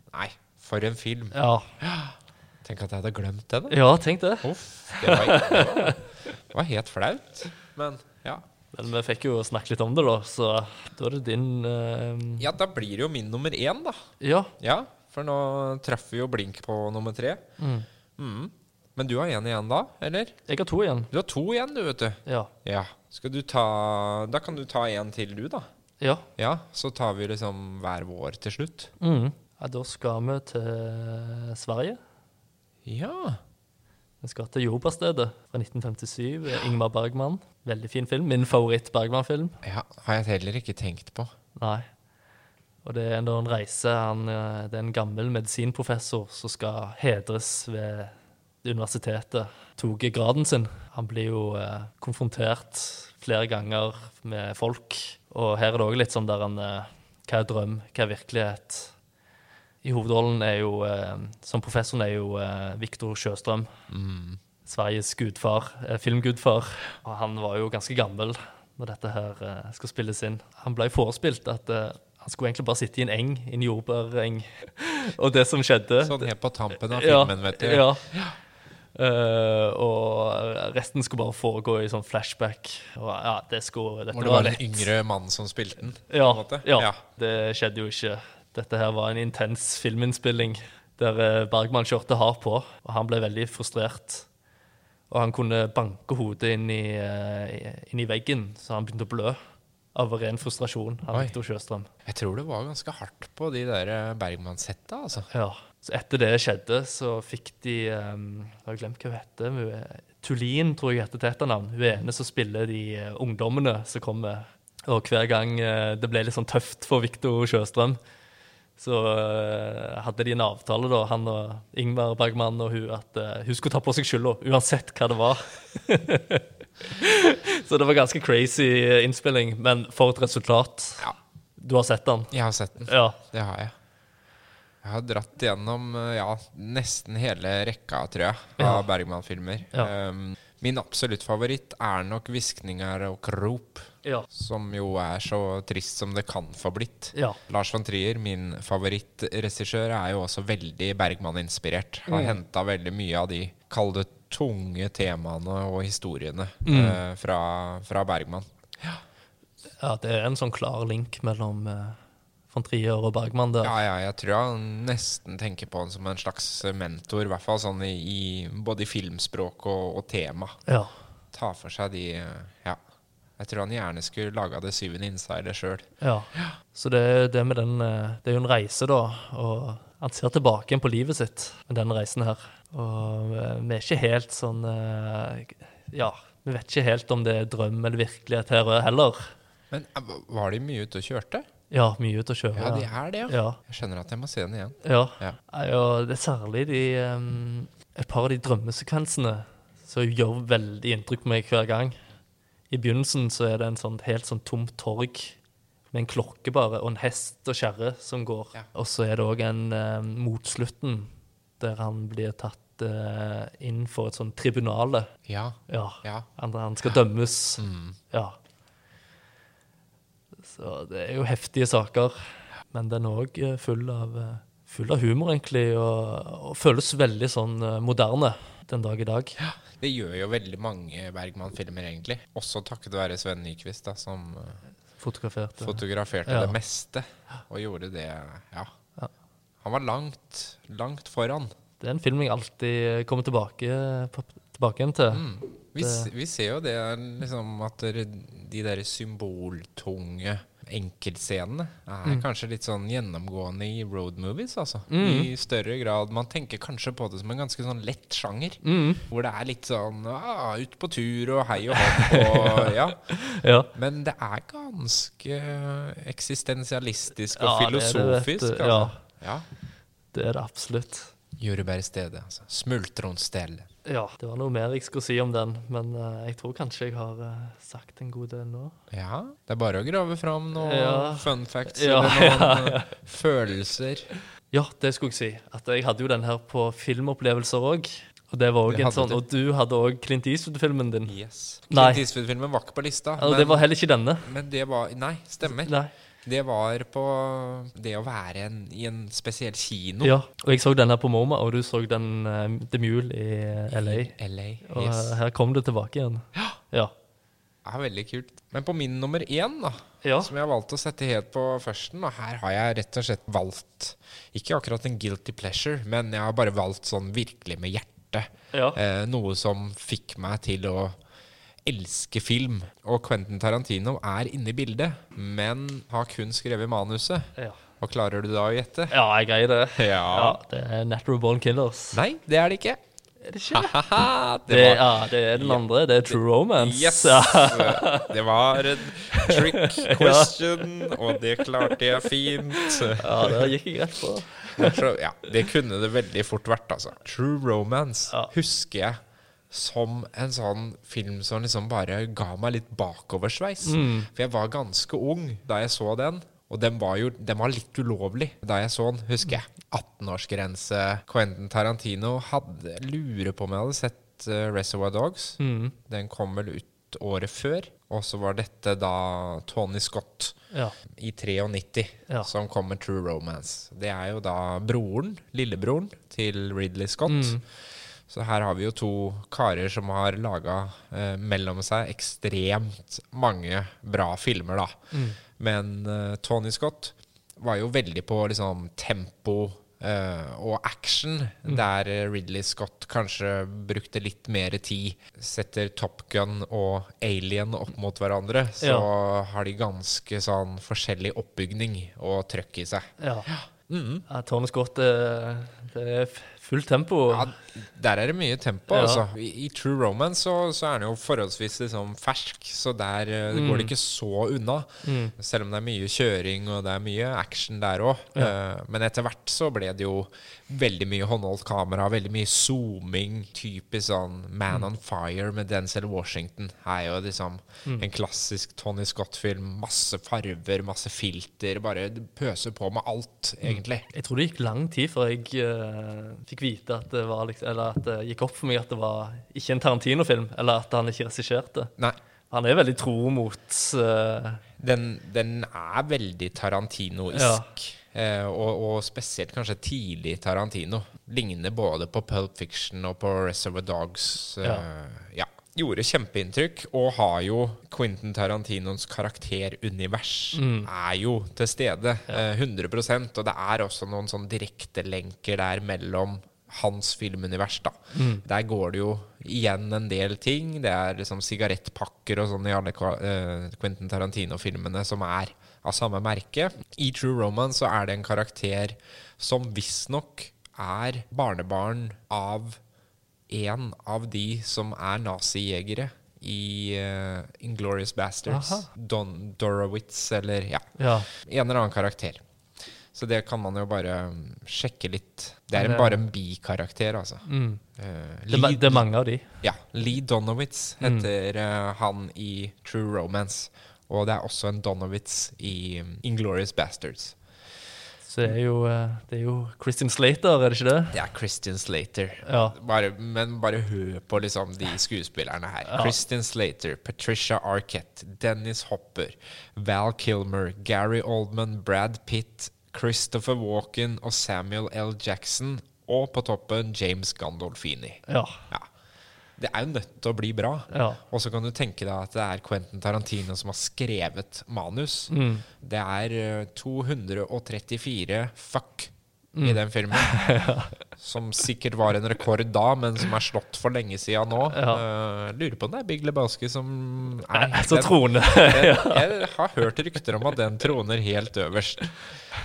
Speaker 1: Nei, for en film.
Speaker 2: Ja,
Speaker 1: Tenk at jeg hadde glemt den.
Speaker 2: ja tenk det.
Speaker 1: Uff, det var, var, det var helt flaut. Men ja.
Speaker 2: Men vi fikk jo snakke litt om det, da, så da er det din eh,
Speaker 1: Ja, da blir det jo min nummer én, da.
Speaker 2: Ja.
Speaker 1: Ja, for nå treffer vi jo blink på nummer tre. Mm. Men du har én igjen da, eller?
Speaker 2: Jeg har to igjen.
Speaker 1: Du har to igjen, du, vet du.
Speaker 2: Ja.
Speaker 1: Ja. Skal du ta Da kan du ta en til, du, da.
Speaker 2: Ja.
Speaker 1: Ja, så tar vi liksom hver vår til slutt.
Speaker 2: Mm. ja da skal vi til Sverige.
Speaker 1: Ja.
Speaker 2: Vi skal til Jordbærstedet fra 1957. Ingmar Bergman. Veldig fin film. Min favoritt-Bergman-film.
Speaker 1: ja. Har jeg heller ikke tenkt på.
Speaker 2: Nei. Og det er en reise han, eh, Det er en gammel medisinprofessor som skal hedres ved universitetet. Tok graden sin. Han blir jo eh, konfrontert flere ganger med folk. Og her er det òg litt sånn der han eh, hva er drøm, hva er virkelighet. I hovedrollen er jo, eh, som professoren, er jo eh, Viktor Sjøstrøm. Sveriges gudfar, eh, filmgudfar. Og han var jo ganske gammel når dette her skal spilles inn. Han ble forespilt at han skulle egentlig bare sitte i en eng, i en jordbæreng. og det som skjedde
Speaker 1: Sånn helt på tampen av filmen, vet du.
Speaker 2: Ja. Uh, og resten skulle bare foregå i sånn flashback. Og ja, det skulle dette
Speaker 1: Hvor det var en
Speaker 2: lett.
Speaker 1: yngre mann som spilte den.
Speaker 2: Ja,
Speaker 1: på en
Speaker 2: ja,
Speaker 1: Ja.
Speaker 2: det skjedde jo ikke. Dette her var en intens filminnspilling der eh, Bergman kjørte hardt på, og han ble veldig frustrert. Og han kunne banke hodet inn i, eh, inn i veggen, så han begynte å blø av ren frustrasjon. Han
Speaker 1: Oi.
Speaker 2: Victor Sjøstrøm.
Speaker 1: Jeg tror det var ganske hardt på de der eh, Bergman-setta, altså.
Speaker 2: Ja. Så etter det skjedde, så fikk de um, Jeg har glemt hva hun heter. er- Tulin, tror jeg heter til etternavn. Hun ene som spiller de ungdommene som kommer. Og hver gang det ble litt sånn tøft for Viktor Sjøstrøm, så uh, hadde de en avtale, da, han og Ingmar Bergman og hun, at uh, hun skulle ta på seg skylda, uansett hva det var. så det var ganske crazy innspilling, men for et resultat.
Speaker 1: Ja.
Speaker 2: Du har sett den?
Speaker 1: Jeg har sett den.
Speaker 2: Ja.
Speaker 1: Det har jeg. Jeg har dratt gjennom eh, ja, nesten hele rekka, tror jeg, av
Speaker 2: Ja.
Speaker 1: Bergman-filmer.
Speaker 2: Ja.
Speaker 1: Um, min absolutt favoritt er nok 'Hviskninger og krop',
Speaker 2: Ja.
Speaker 1: som jo er så trist som det kan få blitt.
Speaker 2: ja.
Speaker 1: Lars von Trier, min favorittregissør, er jo også veldig Bergman-inspirert. Har
Speaker 2: Mm.
Speaker 1: henta veldig mye av de, kall det tunge temaene og historiene
Speaker 2: Mm.
Speaker 1: eh, fra, fra Bergman.
Speaker 2: Ja, det er en sånn klar link mellom uh, von Trier og Bergman der.
Speaker 1: Ja, ja, jeg tror han nesten tenker på han som en slags mentor, i hvert fall sånn i, både i filmspråk og, og tema.
Speaker 2: Ja.
Speaker 1: Ta for seg de Ja. Jeg tror han gjerne skulle laga det syvende insider sjøl.
Speaker 2: ja. Så det, det med den eh, Det er jo en reise, da. Og han ser tilbake igjen på livet sitt med den reisen her. Og eh, vi er ikke helt sånn eh, Ja, vi vet ikke helt om det er drøm eller virkelighet her heller.
Speaker 1: Men var de mye ute og kjørte?
Speaker 2: Ja, mye ute å kjøre.
Speaker 1: Ja, de er det, ja.
Speaker 2: ja.
Speaker 1: Jeg skjønner at jeg må se den igjen.
Speaker 2: Ja.
Speaker 1: Ja.
Speaker 2: ja det er særlig de um, Et par av de drømmesekvensene som gjør veldig inntrykk på meg hver gang. I begynnelsen så er det en sånn helt sånn tomt torg med en klokke bare, og en hest og kjerre som går.
Speaker 1: Ja.
Speaker 2: Og så er det òg en em, mot slutten der han blir tatt eh, inn for et sånn tribunale.
Speaker 1: Ja.
Speaker 2: Ja.
Speaker 1: Ja.
Speaker 2: Han, han skal dømmes.
Speaker 1: Mm.
Speaker 2: Ja. Så det er jo heftige saker. Men den er òg full, av, eh, full av humor, egentlig, og, og føles veldig sånn eh, moderne den dag i dag.
Speaker 1: Ja, Det gjør jo veldig mange Bergman-filmer, egentlig. Også takket være Sven Nyquist, da, som
Speaker 2: fotograferte, eh.
Speaker 1: fotograferte
Speaker 2: Ja.
Speaker 1: det meste. Og gjorde det Ja.
Speaker 2: Ja.
Speaker 1: Han var langt, langt foran.
Speaker 2: Det er en film jeg alltid kommer tilbake, tilbake igjen til.
Speaker 1: Mm. Vi, vi ser jo det liksom at de der symboltunge enkeltscenene er kanskje litt sånn gjennomgående i road movies, altså. I større grad. Man tenker kanskje på det som en ganske sånn lett sjanger.
Speaker 2: Mm.
Speaker 1: Hvor det er litt sånn ah, ut på tur og hei og hopp og ja.
Speaker 2: Ja.
Speaker 1: Men det er ganske eksistensialistisk og
Speaker 2: Ja, det er det, vet
Speaker 1: filosofisk. altså. Ja.
Speaker 2: det er det absolutt.
Speaker 1: Jordbærstedet, altså. Smultronstell.
Speaker 2: Ja, det var noe mer jeg skulle si om den, men uh, jeg tror kanskje jeg har uh, sagt en god del nå.
Speaker 1: Ja, det er bare å grave fram noen
Speaker 2: Ja.
Speaker 1: fun facts
Speaker 2: Ja,
Speaker 1: eller noen ja, følelser.
Speaker 2: Ja, det skulle jeg si. At jeg hadde jo den her på filmopplevelser òg. Og det var også en sånn,
Speaker 1: det.
Speaker 2: og du hadde òg Clint Eastwood-filmen din.
Speaker 1: Yes. Clint Eastwood-filmen var ikke på lista.
Speaker 2: men det var heller ikke denne.
Speaker 1: men det var Nei, stemmer.
Speaker 2: Nei.
Speaker 1: Det var på det å være en, i en spesiell kino.
Speaker 2: Ja, og jeg så den her på MoMA, og du så den uh, The Mule i LA.
Speaker 1: I LA.
Speaker 2: Og
Speaker 1: Yes.
Speaker 2: Og her kom det tilbake igjen. Ja.
Speaker 1: Ja, veldig kult. Men på min nummer én, da,
Speaker 2: Ja.
Speaker 1: som jeg har valgt å sette helt på førsten, og her har jeg rett og slett valgt Ikke akkurat en guilty pleasure, men jeg har bare valgt sånn virkelig med hjertet.
Speaker 2: Ja.
Speaker 1: Eh, noe som fikk meg til å elske film. Og Quentin Tarantino er inne i bildet, men har kun skrevet manuset.
Speaker 2: Ja.
Speaker 1: Og klarer du da å gjette?
Speaker 2: ja, jeg greier det.
Speaker 1: Ja.
Speaker 2: Ja, det er Natural Born Killers.
Speaker 1: Nei, det er det ikke.
Speaker 2: Er det ikke? Det,
Speaker 1: var
Speaker 2: ja, det er den andre. Det er True Romance.
Speaker 1: Yes!
Speaker 2: Ja.
Speaker 1: Det var en trick question, og det klarte jeg fint.
Speaker 2: ja, det gikk jeg rett på.
Speaker 1: Ja, det kunne det veldig fort vært, altså. True Romance
Speaker 2: Ja.
Speaker 1: husker jeg som en sånn film som liksom bare ga meg litt bakoversveis.
Speaker 2: Mm.
Speaker 1: For jeg var ganske ung da jeg så den, Og den var jo den var litt ulovlig da jeg så den, husker jeg. 18-årsgrense. Quentin Tarantino hadde lurer på om jeg hadde sett uh, Reservoir Dogs.
Speaker 2: Mm.
Speaker 1: Den kom vel ut året før. Og så var dette da Tony Scott
Speaker 2: Ja.
Speaker 1: i 93
Speaker 2: Ja.
Speaker 1: som kom med True Romance. Det er jo da broren, lillebroren, til Ridley Scott.
Speaker 2: Mm.
Speaker 1: Så her har vi jo to karer som har laga eh, mellom seg ekstremt mange bra filmer, da.
Speaker 2: Mm.
Speaker 1: Men eh, Tony Scott var jo veldig på liksom tempo eh, og action,
Speaker 2: Mm.
Speaker 1: der eh, Ridley Scott kanskje brukte litt mer tid. Setter Top Gun og Alien opp mot hverandre, så
Speaker 2: Ja.
Speaker 1: har de ganske sånn forskjellig oppbygning og trøkk i seg.
Speaker 2: Ja.
Speaker 1: Mm.
Speaker 2: ja Tony Scott, det, det er fullt tempo.
Speaker 1: Ja, der er det mye tempo,
Speaker 2: Ja.
Speaker 1: altså. I, I True Romance så, så er den jo forholdsvis liksom fersk, så der Det
Speaker 2: Mm.
Speaker 1: går det ikke så unna. Selv om det er mye kjøring og det er mye action der òg. men etter hvert så ble det jo veldig mye håndholdt kamera, veldig mye zooming. Typisk sånn Man
Speaker 2: Mm.
Speaker 1: on Fire med Denzel Washington er jo liksom
Speaker 2: Mm.
Speaker 1: en klassisk Tony Scott-film. Masse farver, masse filter. Bare pøser på med alt,
Speaker 2: Mm.
Speaker 1: egentlig.
Speaker 2: Jeg tror det gikk lang tid før jeg uh, fikk vite at det var liksom, Eller at det gikk opp for meg at det var ikke en Tarantino-film, eller at han ikke regisserte.
Speaker 1: Nei.
Speaker 2: Han er veldig tro mot uh...
Speaker 1: Den, den er veldig Tarantino-isk. Eh, og, og spesielt kanskje tidlig Tarantino. Ligner både på Pulp Fiction og på Reservoir Dogs. Eh, ja. Gjorde kjempeinntrykk, og har jo Quentin Tarantinos karakterunivers er jo til stede. Eh, 100% Og det er også noen sånn direktelenker der mellom hans filmunivers. da. Der går det jo igjen en del ting. Det er liksom sigarettpakker og sånn i alle eh, Quentin Tarantino-filmene som er av samme merke. I True Romance så er det en karakter som visstnok er barnebarn av en av de som er nazijegere i uh, Inglorious Bastards.
Speaker 2: Aha.
Speaker 1: Don Dorowitz, eller ja,
Speaker 2: Ja.
Speaker 1: en eller annen karakter. Så det kan man jo bare mm, sjekke litt. Det er en, bare en bikarakter, altså.
Speaker 2: Mm.
Speaker 1: Uh,
Speaker 2: Det,
Speaker 1: Lee,
Speaker 2: det er mange av de.
Speaker 1: ja, Lee Donowitz heter eh, han i True Romance. Og det er også en Donowitz i um, Inglorious Bastards.
Speaker 2: Så det er jo, eh, det er jo Christian Slater, er det ikke det?
Speaker 1: Det er Christian Slater.
Speaker 2: Ja.
Speaker 1: Bare, men bare hør på liksom de skuespillerne her.
Speaker 2: Ja.
Speaker 1: Christian Slater, Patricia Arquette, Dennis Hopper, Val Kilmer, Gary Oldman, Brad Pitt, Christopher Walken og Samuel L. Jackson. Og på toppen James Gandolfini.
Speaker 2: Ja.
Speaker 1: Ja. Det er jo nødt til å bli bra.
Speaker 2: Ja.
Speaker 1: Og så kan du tenke deg at det er Quentin Tarantino som har skrevet manus.
Speaker 2: Mm.
Speaker 1: Det er eh, 234 fuck
Speaker 2: Mm.
Speaker 1: i den filmen. Som sikkert var en rekord da, men som er slått for lenge siden nå.
Speaker 2: Ja.
Speaker 1: Uh, lurer på om det er Big Lebowski som er
Speaker 2: Så
Speaker 1: den-
Speaker 2: Trone
Speaker 1: den, Jeg har hørt rykter om at den troner helt øverst.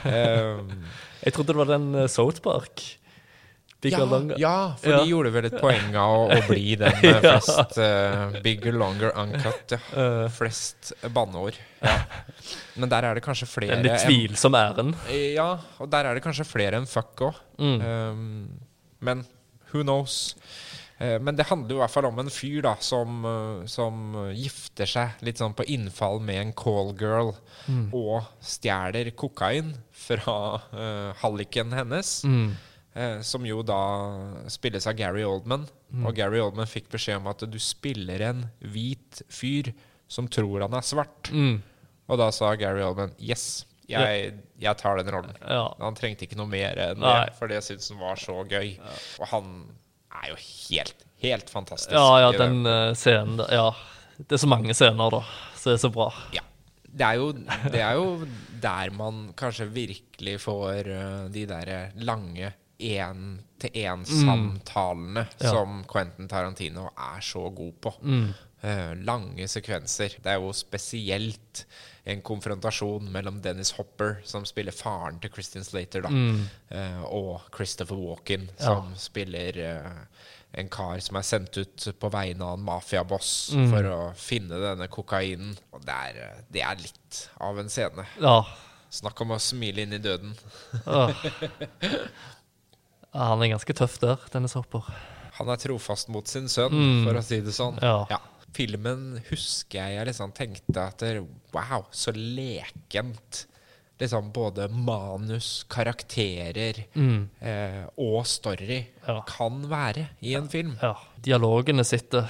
Speaker 1: Uh,
Speaker 2: Jeg trodde det var den uh, South Park. Big
Speaker 1: ja,
Speaker 2: Longer.
Speaker 1: ja, for
Speaker 2: Ja.
Speaker 1: de gjorde vel et poeng av å, å bli den med flest uh, bigger, longer, uncut. Ja. Flest banneord. Ja. Men der er det kanskje flere
Speaker 2: En litt tvilsom æren.
Speaker 1: Ja, og der er det kanskje flere enn fuck òg.
Speaker 2: Mm.
Speaker 1: men who knows? Eh, men det handler jo i hvert fall om en fyr da som, eh, som gifter seg litt sånn på innfall med en callgirl
Speaker 2: Mm.
Speaker 1: og stjeler kokain fra uh, halliken hennes.
Speaker 2: Mm.
Speaker 1: Eh, som jo da spilles av Gary Oldman.
Speaker 2: Mm.
Speaker 1: Og Gary Oldman fikk beskjed om at du spiller en hvit fyr som tror han er svart.
Speaker 2: Mm.
Speaker 1: Og da sa Gary Oldman yes, jeg, jeg tar den rollen.
Speaker 2: Ja.
Speaker 1: Han trengte ikke noe mer enn
Speaker 2: Nei.
Speaker 1: det, for det syntes han var så gøy. Og han er jo helt, helt fantastisk.
Speaker 2: ja, ja, den uh, scenen. Ja. Det er så mange scener, da. Så det er så bra.
Speaker 1: Ja. Det er, jo, det er jo der man kanskje virkelig får uh, de der lange én-til-én-samtalene
Speaker 2: Mm. Ja.
Speaker 1: som Quentin Tarantino er så god på.
Speaker 2: Mm.
Speaker 1: Eh, lange sekvenser. Det er jo spesielt en konfrontasjon mellom Dennis Hopper, som spiller faren til Christian Slater, da,
Speaker 2: Mm.
Speaker 1: eh, og Christopher Walken,
Speaker 2: Ja.
Speaker 1: som spiller eh, en kar som er sendt ut på vegne av en mafiaboss
Speaker 2: Mm.
Speaker 1: for å finne denne kokainen. Og det er, det er litt av en scene.
Speaker 2: Ja.
Speaker 1: Snakk om å smile inn i døden.
Speaker 2: Ja. Han er ganske tøff der, Dennis Hopper.
Speaker 1: Han er trofast mot sin sønn,
Speaker 2: Mm.
Speaker 1: for å si det sånn.
Speaker 2: Ja.
Speaker 1: Filmen husker jeg liksom tenkte at Wow, så lekent liksom både manus, karakterer eh, og story
Speaker 2: Ja.
Speaker 1: kan være i en film.
Speaker 2: Ja. Dialogene sitter.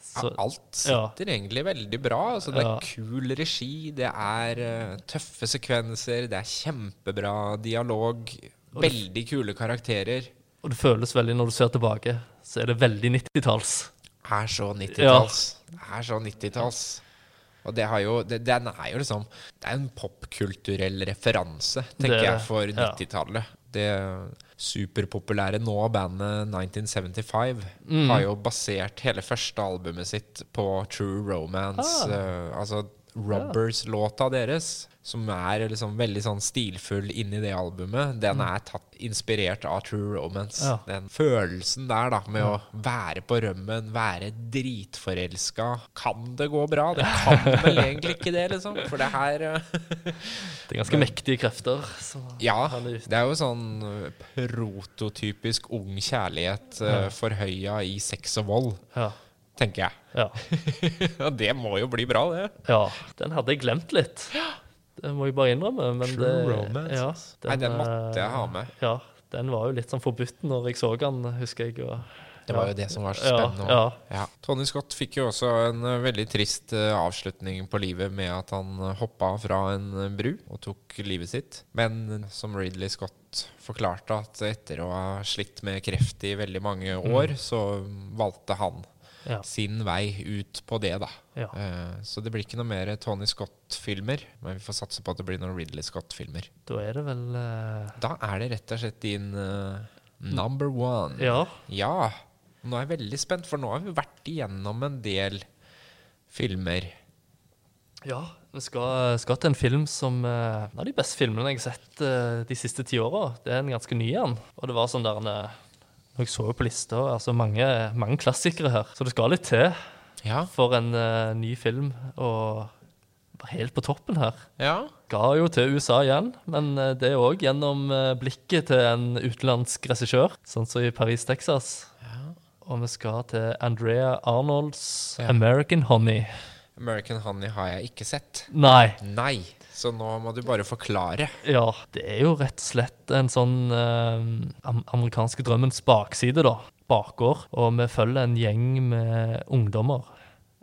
Speaker 2: Så,
Speaker 1: Alt
Speaker 2: ja.
Speaker 1: sitter egentlig veldig bra. Altså, det er kul regi, det er uh, tøffe sekvenser, det er kjempebra dialog. Veldig kule karakterer.
Speaker 2: og det føles veldig, når du ser tilbake, så er det veldig 90-talls.
Speaker 1: Er så 90-talls. Er så 90-talls. Og det har jo det, Den er jo liksom Det er en popkulturell referanse, tenker
Speaker 2: Det-
Speaker 1: jeg, for 90-tallet. Det superpopulære nå bandet 1975
Speaker 2: Mm.
Speaker 1: har jo basert hele første albumet sitt på True Romance.
Speaker 2: Ah.
Speaker 1: Uh, altså Robbers-låta deres, som er liksom veldig sånn stilfull inni det albumet, den er tatt inspirert av True Romance.
Speaker 2: Mm. Ja.
Speaker 1: Den følelsen der, da, med å være på rømmen, være dritforelska. Kan det gå bra? Det kan vel egentlig ikke det, liksom. For det her eh,
Speaker 2: Det er ganske mektige krefter.
Speaker 1: Ja, det er jo sånn eh, prototypisk ung kjærlighet uh,
Speaker 2: Ja.
Speaker 1: forhøya i sex og vold,
Speaker 2: Ja.
Speaker 1: tenker jeg.
Speaker 2: Ja.
Speaker 1: Ja, det må jo bli bra, det.
Speaker 2: ja. Den hadde jeg glemt litt. Det må jeg bare innrømme. Men
Speaker 1: True
Speaker 2: det,
Speaker 1: romance,
Speaker 2: Ja,
Speaker 1: den, Nei, den måtte jeg
Speaker 2: eh,
Speaker 1: ha med.
Speaker 2: Ja, den var jo litt sånn forbudt når jeg så den, husker jeg. Og,
Speaker 1: Det var jo det som var så spennende.
Speaker 2: ja.
Speaker 1: Ja. Tony Scott fikk jo også en eh, veldig trist eh, avslutning på livet med at han hoppa fra en bru og tok livet sitt. Men som Ridley Scott forklarte, at etter å ha slitt med kreft i veldig mange år, så valgte han
Speaker 2: Ja.
Speaker 1: sin vei ut på det, da.
Speaker 2: Ja.
Speaker 1: Uh, så det blir ikke noe mer Tony Scott-filmer, men vi får satse på at det blir noen Ridley Scott-filmer.
Speaker 2: Da er det vel uh...
Speaker 1: Da er det rett og slett din uh, number one.
Speaker 2: Ja.
Speaker 1: Ja. Nå er jeg veldig spent, for nå har vi vært igjennom en del filmer.
Speaker 2: Ja, vi skal, skal til en film som er av de beste filmene jeg har sett de siste ti åra. Det er en ganske ny en. Og det var sånn der en, Når jeg så jo på lista, altså mange, mange klassikere her. Så det skal litt til
Speaker 1: Ja.
Speaker 2: for en uh, ny film. Og var helt på toppen her.
Speaker 1: Ja.
Speaker 2: Ga jo til USA igjen, men eh, det er òg gjennom eh, blikket til en utenlandsk regissør, sånn som i Paris, Texas. Og vi skal til Andrea Arnolds
Speaker 1: Ja.
Speaker 2: 'American Honey'.
Speaker 1: American Honey har jeg ikke sett.
Speaker 2: Nei,
Speaker 1: Nei. Så nå må du bare forklare.
Speaker 2: Ja, det er jo rett og slett en sånn eh, amerikanske drømmens bakside, da. Bakgård. Og vi følger en gjeng med ungdommer.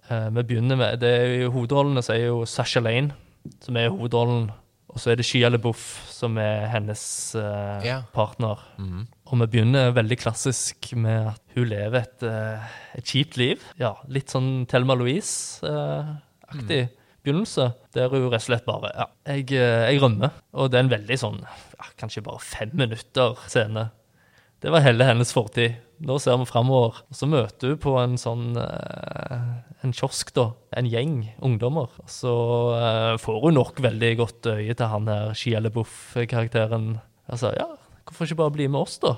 Speaker 2: Eh, vi begynner med det er jo Hovedrollene så er jo Sasha Lane, som er hovedrollen. Og så er det Shia LeBouf, som er hennes eh,
Speaker 1: Ja.
Speaker 2: partner. Og vi begynner veldig klassisk med at hun lever et, eh, et kjipt liv. Ja, Litt sånn Thelma Louise-aktig begynnelse. Der hun rett og slett bare Ja, jeg, eh, jeg rømmer. Og det er en veldig sånn kanskje bare fem minutter scene. Det var hele hennes fortid. Nå ser vi framover. Så møter hun på en sånn eh, En kiosk, da. En gjeng ungdommer. Så eh, får hun nok veldig godt øye til han her Shia LeBouf-karakteren. Altså, ja, hvorfor ikke bare bli med oss, da?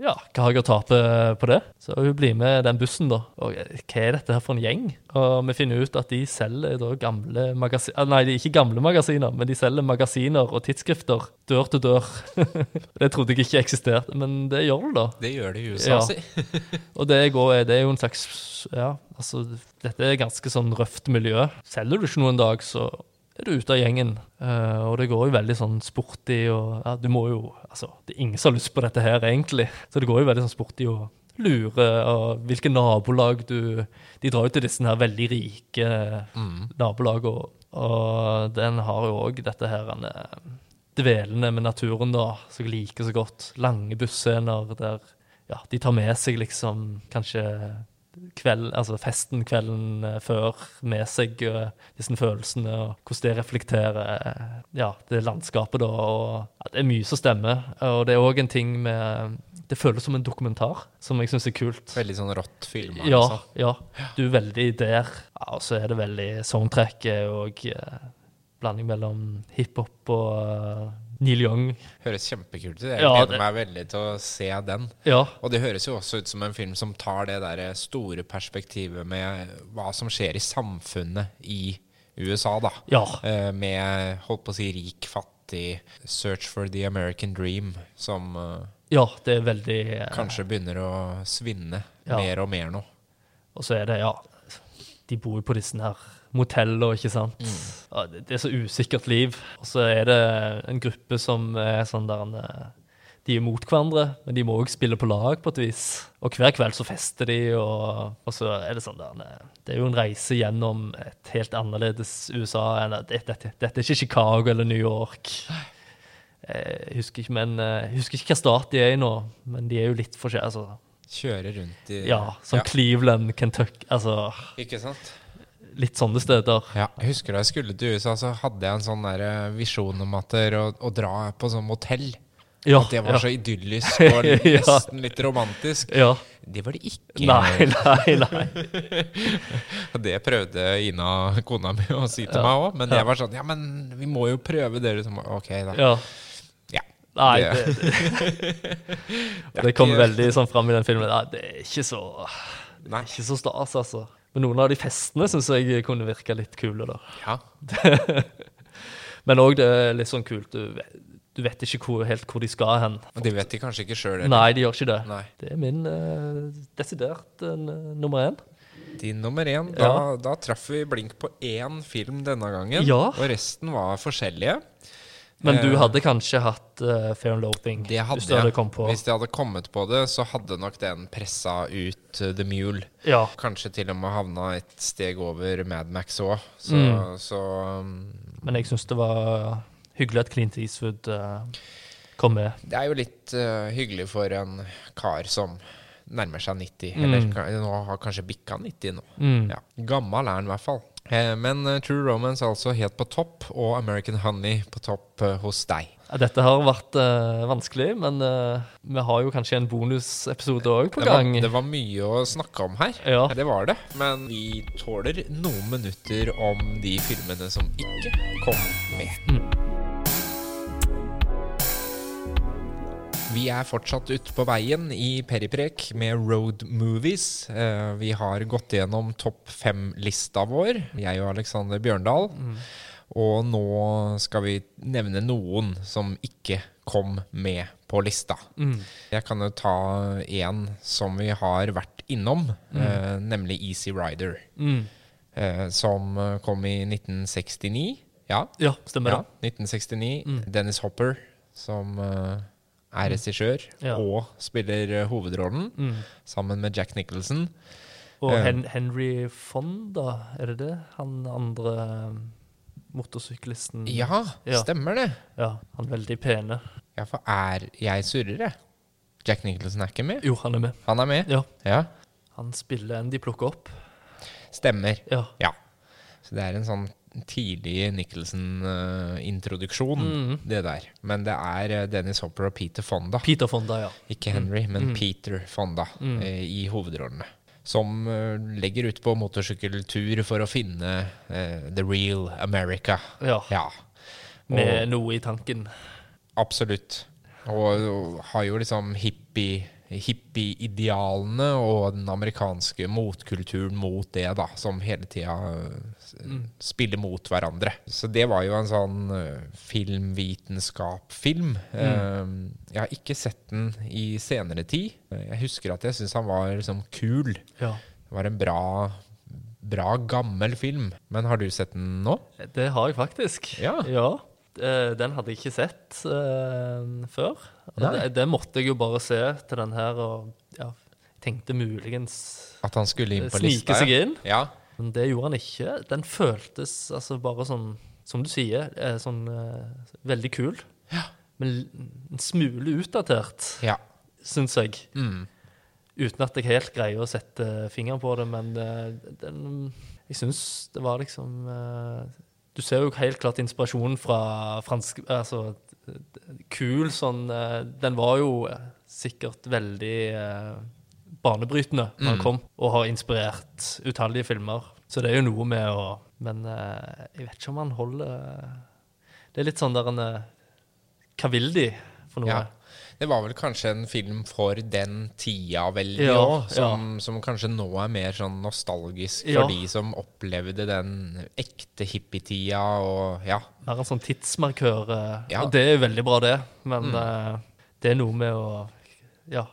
Speaker 2: Ja, hva har jeg å tape på det? Så hun blir med den bussen, da. Og eh, hva er dette her for en gjeng? Og vi finner ut at de selger da gamle magasiner Nei, de er ikke gamle magasiner, men de selger magasiner og tidsskrifter dør til dør. det trodde jeg ikke eksisterte, men det gjør det, da.
Speaker 1: Det gjør det i USA,
Speaker 2: Ja.
Speaker 1: si.
Speaker 2: Og det, går, det er jo en slags Ja, altså, dette er ganske sånn røft miljø. Selger du ikke noe en dag, så er du ute av gjengen. Uh, og det går jo veldig sånn sporty og ja, du må jo Altså, det er ingen som har lyst på dette her, egentlig. Så det går jo veldig sånn sporty å lure og hvilke nabolag du De drar jo til disse her veldig rike nabolagene, og, og den har jo òg dette her en, dvelende med naturen, da, som jeg liker så godt. Lange busscener der ja, de tar med seg liksom kanskje kveld, altså festen kvelden eh, før med seg eh, disse følelsene, og hvordan det reflekterer eh, ja, det landskapet, da. Og ja, det er mye som stemmer. Og det er òg en ting med Det føles som en dokumentar, som jeg syns er kult.
Speaker 1: Veldig sånn rått filma.
Speaker 2: Ja,
Speaker 1: Liksom.
Speaker 2: ja. Du er veldig der. Ja, og så er det veldig soundtracket og eh, blanding mellom hiphop og Neil Young.
Speaker 1: Høres kjempekult ut. Jeg
Speaker 2: Ja,
Speaker 1: gleder
Speaker 2: det-
Speaker 1: meg veldig til å se den.
Speaker 2: Ja,
Speaker 1: Og det høres jo også ut som en film som tar det der store perspektivet med hva som skjer i samfunnet i USA, da.
Speaker 2: ja.
Speaker 1: Eh, med, holdt på å si, rik, fattig, search for the American dream, som eh,
Speaker 2: ja det er veldig eh,
Speaker 1: kanskje begynner å svinne
Speaker 2: Ja.
Speaker 1: mer og mer nå.
Speaker 2: Og så er det, ja De bor jo på disse her moteller, ikke sant. Mm. det, det er så usikkert liv. Og så er det en gruppe som er sånn der en, eh, De er mot hverandre, men de må òg spille på lag på et vis. Og hver kveld så fester de, og, og så er det sånn der en, eh, Det er jo en reise gjennom et helt annerledes USA enn dette, dette, dette er ikke Chicago eller New York. Jeg husker ikke, men, eh, jeg husker ikke hva stat de er i nå, men de er jo litt forskjellige. Altså,
Speaker 1: Kjøre rundt i
Speaker 2: ja, sånn Cleveland, Kentucky Altså
Speaker 1: Ikke sant?
Speaker 2: Litt sånne steder.
Speaker 1: Ja, jeg husker da jeg skulle til USA, så hadde jeg en sånn der eh, visjon om at å, å dra på sånn motell
Speaker 2: Ja,
Speaker 1: At det var
Speaker 2: ja.
Speaker 1: så idyllisk og
Speaker 2: Ja.
Speaker 1: nesten litt romantisk.
Speaker 2: Ja.
Speaker 1: Det var det ikke.
Speaker 2: Nei, nei, nei.
Speaker 1: Det prøvde Ina, kona mi, å si til meg òg. Men jeg var sånn Ja, men vi må jo prøve dere som Ok, da.
Speaker 2: Ja.
Speaker 1: Ja.
Speaker 2: Nei,
Speaker 1: Det-
Speaker 2: det, det
Speaker 1: kom
Speaker 2: veldig sånn fram i den filmen. Nei, det er ikke så,
Speaker 1: er
Speaker 2: ikke så stas, altså. Men noen av de festene syns jeg kunne virka litt kule, da.
Speaker 1: Ja.
Speaker 2: Men òg det er litt sånn kult. Du, vet- du vet ikke hvor, helt hvor de skal hen.
Speaker 1: Og det vet de kanskje ikke sjøl.
Speaker 2: Nei, de gjør ikke det.
Speaker 1: Nei.
Speaker 2: Det er min uh, desidert uh, nummer én.
Speaker 1: Din nummer én. Da,
Speaker 2: Ja.
Speaker 1: da traff vi blink på én film denne gangen.
Speaker 2: Ja.
Speaker 1: Og resten var forskjellige.
Speaker 2: Men du
Speaker 1: Eh,
Speaker 2: hadde kanskje hatt uh, Fair and Loathing
Speaker 1: Det hadde
Speaker 2: hvis du hadde kommet på.
Speaker 1: Hvis jeg hadde kommet på det, så hadde nok den pressa ut uh, The Mule.
Speaker 2: Ja.
Speaker 1: Kanskje til og med havna et steg over Mad Max òg. Så,
Speaker 2: Mm.
Speaker 1: så um,
Speaker 2: Men jeg syns det var hyggelig at Clint Eastwood uh, kom med.
Speaker 1: det er jo litt hyggelig for en kar som nærmer seg 90.
Speaker 2: Mm.
Speaker 1: Eller nå har kanskje bikka 90 nå.
Speaker 2: Mm.
Speaker 1: Ja. Gammal er han i hvert fall. Eh, men uh, True Romance er altså helt på topp, og American Honey på topp uh, hos deg.
Speaker 2: Dette har vært uh, vanskelig, men uh, vi har jo kanskje en bonusepisode òg på
Speaker 1: Det var,
Speaker 2: gang.
Speaker 1: det var mye å snakke om her.
Speaker 2: Ja.
Speaker 1: Det var det. Men vi tåler noen minutter om de filmene som ikke kom med.
Speaker 2: Mm.
Speaker 1: Vi er fortsatt ute på veien i Periprek med road movies. Eh, vi har gått gjennom topp fem-lista vår, jeg og Alexander Bjørndal. Og nå skal vi nevne noen som ikke kom med på lista.
Speaker 2: Mm.
Speaker 1: Jeg kan jo ta en som vi har vært innom, mm. nemlig Easy Rider.
Speaker 2: Mm.
Speaker 1: Eh, som eh, kom i 1969. Ja,
Speaker 2: Ja, stemmer
Speaker 1: ja 1969.
Speaker 2: Mm.
Speaker 1: Dennis Hopper som eh, er regissør
Speaker 2: Ja.
Speaker 1: og spiller eh, hovedrollen,
Speaker 2: Mm.
Speaker 1: sammen med Jack Nicholson.
Speaker 2: Og
Speaker 1: Eh.
Speaker 2: Hen Henry Fonda, er det det? Han andre eh, motorsyklisten?
Speaker 1: Ja,
Speaker 2: Ja.
Speaker 1: stemmer det.
Speaker 2: Ja, han er veldig pene.
Speaker 1: Ja, for er jeg surrer, jeg? Jack Nicholson er ikke med?
Speaker 2: Jo, han er med.
Speaker 1: Han er med?
Speaker 2: Ja.
Speaker 1: Ja.
Speaker 2: Han spiller en de plukker opp.
Speaker 1: Stemmer.
Speaker 2: Ja.
Speaker 1: Ja. Så det er en sånn tidlig Nicholson-introduksjon,
Speaker 2: Mhm.
Speaker 1: det der. Men det er eh, Dennis Hopper og Peter Fonda.
Speaker 2: Peter Fonda, ja.
Speaker 1: Ikke Henry, men
Speaker 2: Mm.
Speaker 1: Peter Fonda
Speaker 2: Mm.
Speaker 1: eh, i hovedrollene. Som eh, legger ut på motorsykkeltur for å finne eh, the real America.
Speaker 2: ja.
Speaker 1: Ja.
Speaker 2: Med noe i tanken.
Speaker 1: absolutt. Og, og har jo liksom hippie hippie-idealene og den amerikanske motkulturen mot det, da, som hele tida
Speaker 2: Mm.
Speaker 1: spiller mot hverandre. Så det var jo en sånn uh, filmvitenskap-film. Mm. jeg har ikke sett den i senere tid. Jeg husker at jeg syns han var liksom kul.
Speaker 2: Ja.
Speaker 1: Det var en bra, bra gammel film. Men har du sett den nå?
Speaker 2: Det har jeg faktisk.
Speaker 1: Ja.
Speaker 2: Eh, Den hadde jeg ikke sett uh, før. Det, det måtte jeg jo bare se til den her, og ja, tenkte muligens
Speaker 1: At han skulle inn på
Speaker 2: snike
Speaker 1: lista?
Speaker 2: seg inn.
Speaker 1: Ja.
Speaker 2: Men det gjorde han ikke. Den føltes altså bare sånn, som du sier, eh, sånn uh, veldig kul. Men en smule utdatert,
Speaker 1: ja.
Speaker 2: syns jeg.
Speaker 1: Mm.
Speaker 2: Uten at jeg helt greier å sette fingeren på det, men uh, den Jeg syns det var liksom eh, Du ser jo helt klart inspirasjonen fra fransk Altså kul sånn eh, Den var jo eh, sikkert veldig eh, banebrytende da den
Speaker 1: Mm.
Speaker 2: kom, og har inspirert utallige filmer. Så det er jo noe med å Men jeg vet ikke om han holder Det er litt sånn der en Hva vil de for noe?
Speaker 1: Ja. Det var vel kanskje en film for den tida vel,
Speaker 2: Ja,
Speaker 1: òg, som, som kanskje nå er mer sånn nostalgisk for
Speaker 2: Ja.
Speaker 1: de som opplevde den ekte hippietida og ja.
Speaker 2: Mer en sånn tidsmarkør. eh,
Speaker 1: Ja.
Speaker 2: Og det er jo veldig bra, det. Men
Speaker 1: Mm.
Speaker 2: uh, det er noe med å ja,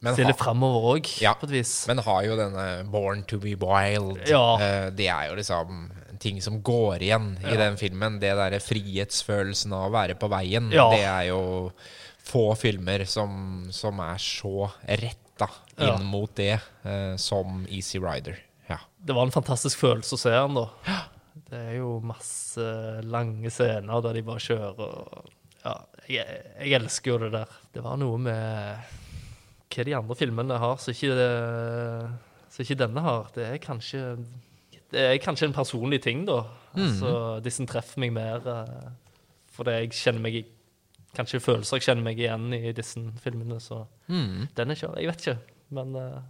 Speaker 1: Men,
Speaker 2: litt framover òg,
Speaker 1: Ja.
Speaker 2: på et vis.
Speaker 1: men har jo denne Born to be wild.
Speaker 2: Ja.
Speaker 1: Eh, det er jo liksom ting som går igjen i den filmen. Det derre frihetsfølelsen av å være på veien.
Speaker 2: Ja.
Speaker 1: Det er jo få filmer som, som er så retta inn
Speaker 2: Ja.
Speaker 1: mot det eh, som Easy Rider. Ja.
Speaker 2: Det var en fantastisk følelse å se den, da. Det er jo masse lange scener der de bare kjører og Ja, jeg, jeg elsker jo det der. Det var noe med hva de andre filmene har som ikke, ikke denne har. Det er kanskje Det er kanskje en personlig ting, da. Altså, disse treffer meg mer eh, fordi jeg kjenner meg i Kanskje følelser jeg kjenner meg igjen i disse filmene, så
Speaker 1: Mm.
Speaker 2: den er ikke Jeg vet ikke, men uh,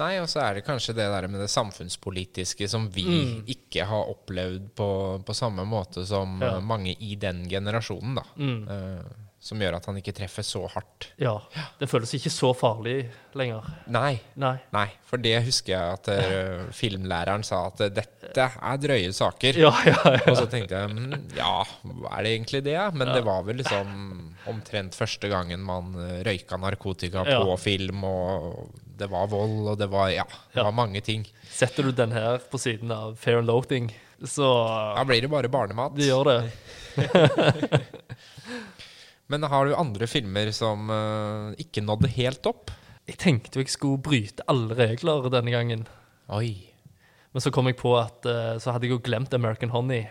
Speaker 1: Nei, og så er det kanskje det der med det samfunnspolitiske som vi ikke har opplevd på, på samme måte som
Speaker 2: Ja.
Speaker 1: eh, mange i den generasjonen, da.
Speaker 2: mm.
Speaker 1: Eh, som gjør at han ikke treffer så hardt.
Speaker 2: Ja. Det føles ikke så farlig lenger.
Speaker 1: Nei,
Speaker 2: Nei.
Speaker 1: nei, for det husker jeg at uh, filmlæreren sa at eh, dette er drøye saker.
Speaker 2: Ja, ja, ja.
Speaker 1: Og så tenkte jeg "Mm, ja, er det egentlig det? Men det var vel liksom omtrent første gangen man eh, røyka narkotika på film, og det var vold, og det var ja, det var mange ting.
Speaker 2: Setter du den her på siden av Fair and Loathing, så
Speaker 1: Da blir det bare barnemat.
Speaker 2: Det gjør det.
Speaker 1: Men har du andre filmer som uh, ikke nådde helt opp?
Speaker 2: Jeg tenkte jo jeg skulle bryte alle regler denne gangen.
Speaker 1: Oi.
Speaker 2: Men så kom jeg på at uh, så hadde jeg jo glemt American Honey.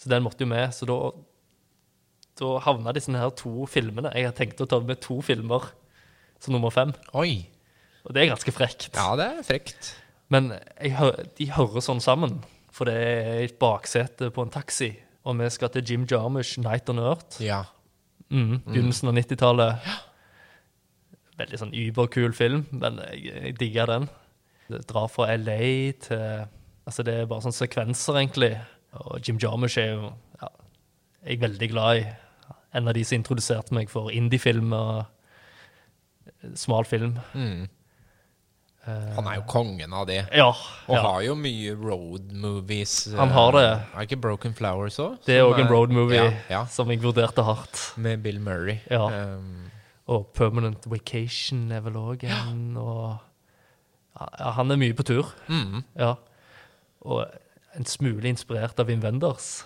Speaker 2: Så den måtte jo med. Så da, da havna disse her to filmene. Jeg har tenkt å ta med to filmer som nummer fem.
Speaker 1: Oi.
Speaker 2: Og det er ganske frekt.
Speaker 1: Ja, det er frekt.
Speaker 2: Men hø- de hører sånn sammen. For det er et baksete på en taxi. Og vi skal til Jim Jarmusch, Night on Earth.
Speaker 1: Ja.
Speaker 2: Mm, begynnelsen av 90-tallet. Veldig sånn überkul film, men jeg, jeg digger den. Det drar fra LA til Altså, det er bare sånne sekvenser, egentlig. Og Jim Jarmusch er jo ja, jeg er veldig glad i. En av de som introduserte meg for indiefilm og eh, smal film.
Speaker 1: Mm.
Speaker 2: Eh,
Speaker 1: Han er jo kongen av det.
Speaker 2: Ja.
Speaker 1: Og
Speaker 2: ja.
Speaker 1: har jo mye road movies.
Speaker 2: Han har det.
Speaker 1: Er Er ikke Broken Flowers òg?
Speaker 2: Det er òg en road movie
Speaker 1: Ja, ja,
Speaker 2: som jeg vurderte hardt.
Speaker 1: med Bill Murray.
Speaker 2: Ja.
Speaker 1: Um,
Speaker 2: Og Permanent Vacation er vel òg en. Og ja, han er mye på tur.
Speaker 1: mm.
Speaker 2: Ja. Og en smule inspirert av Wim Wenders.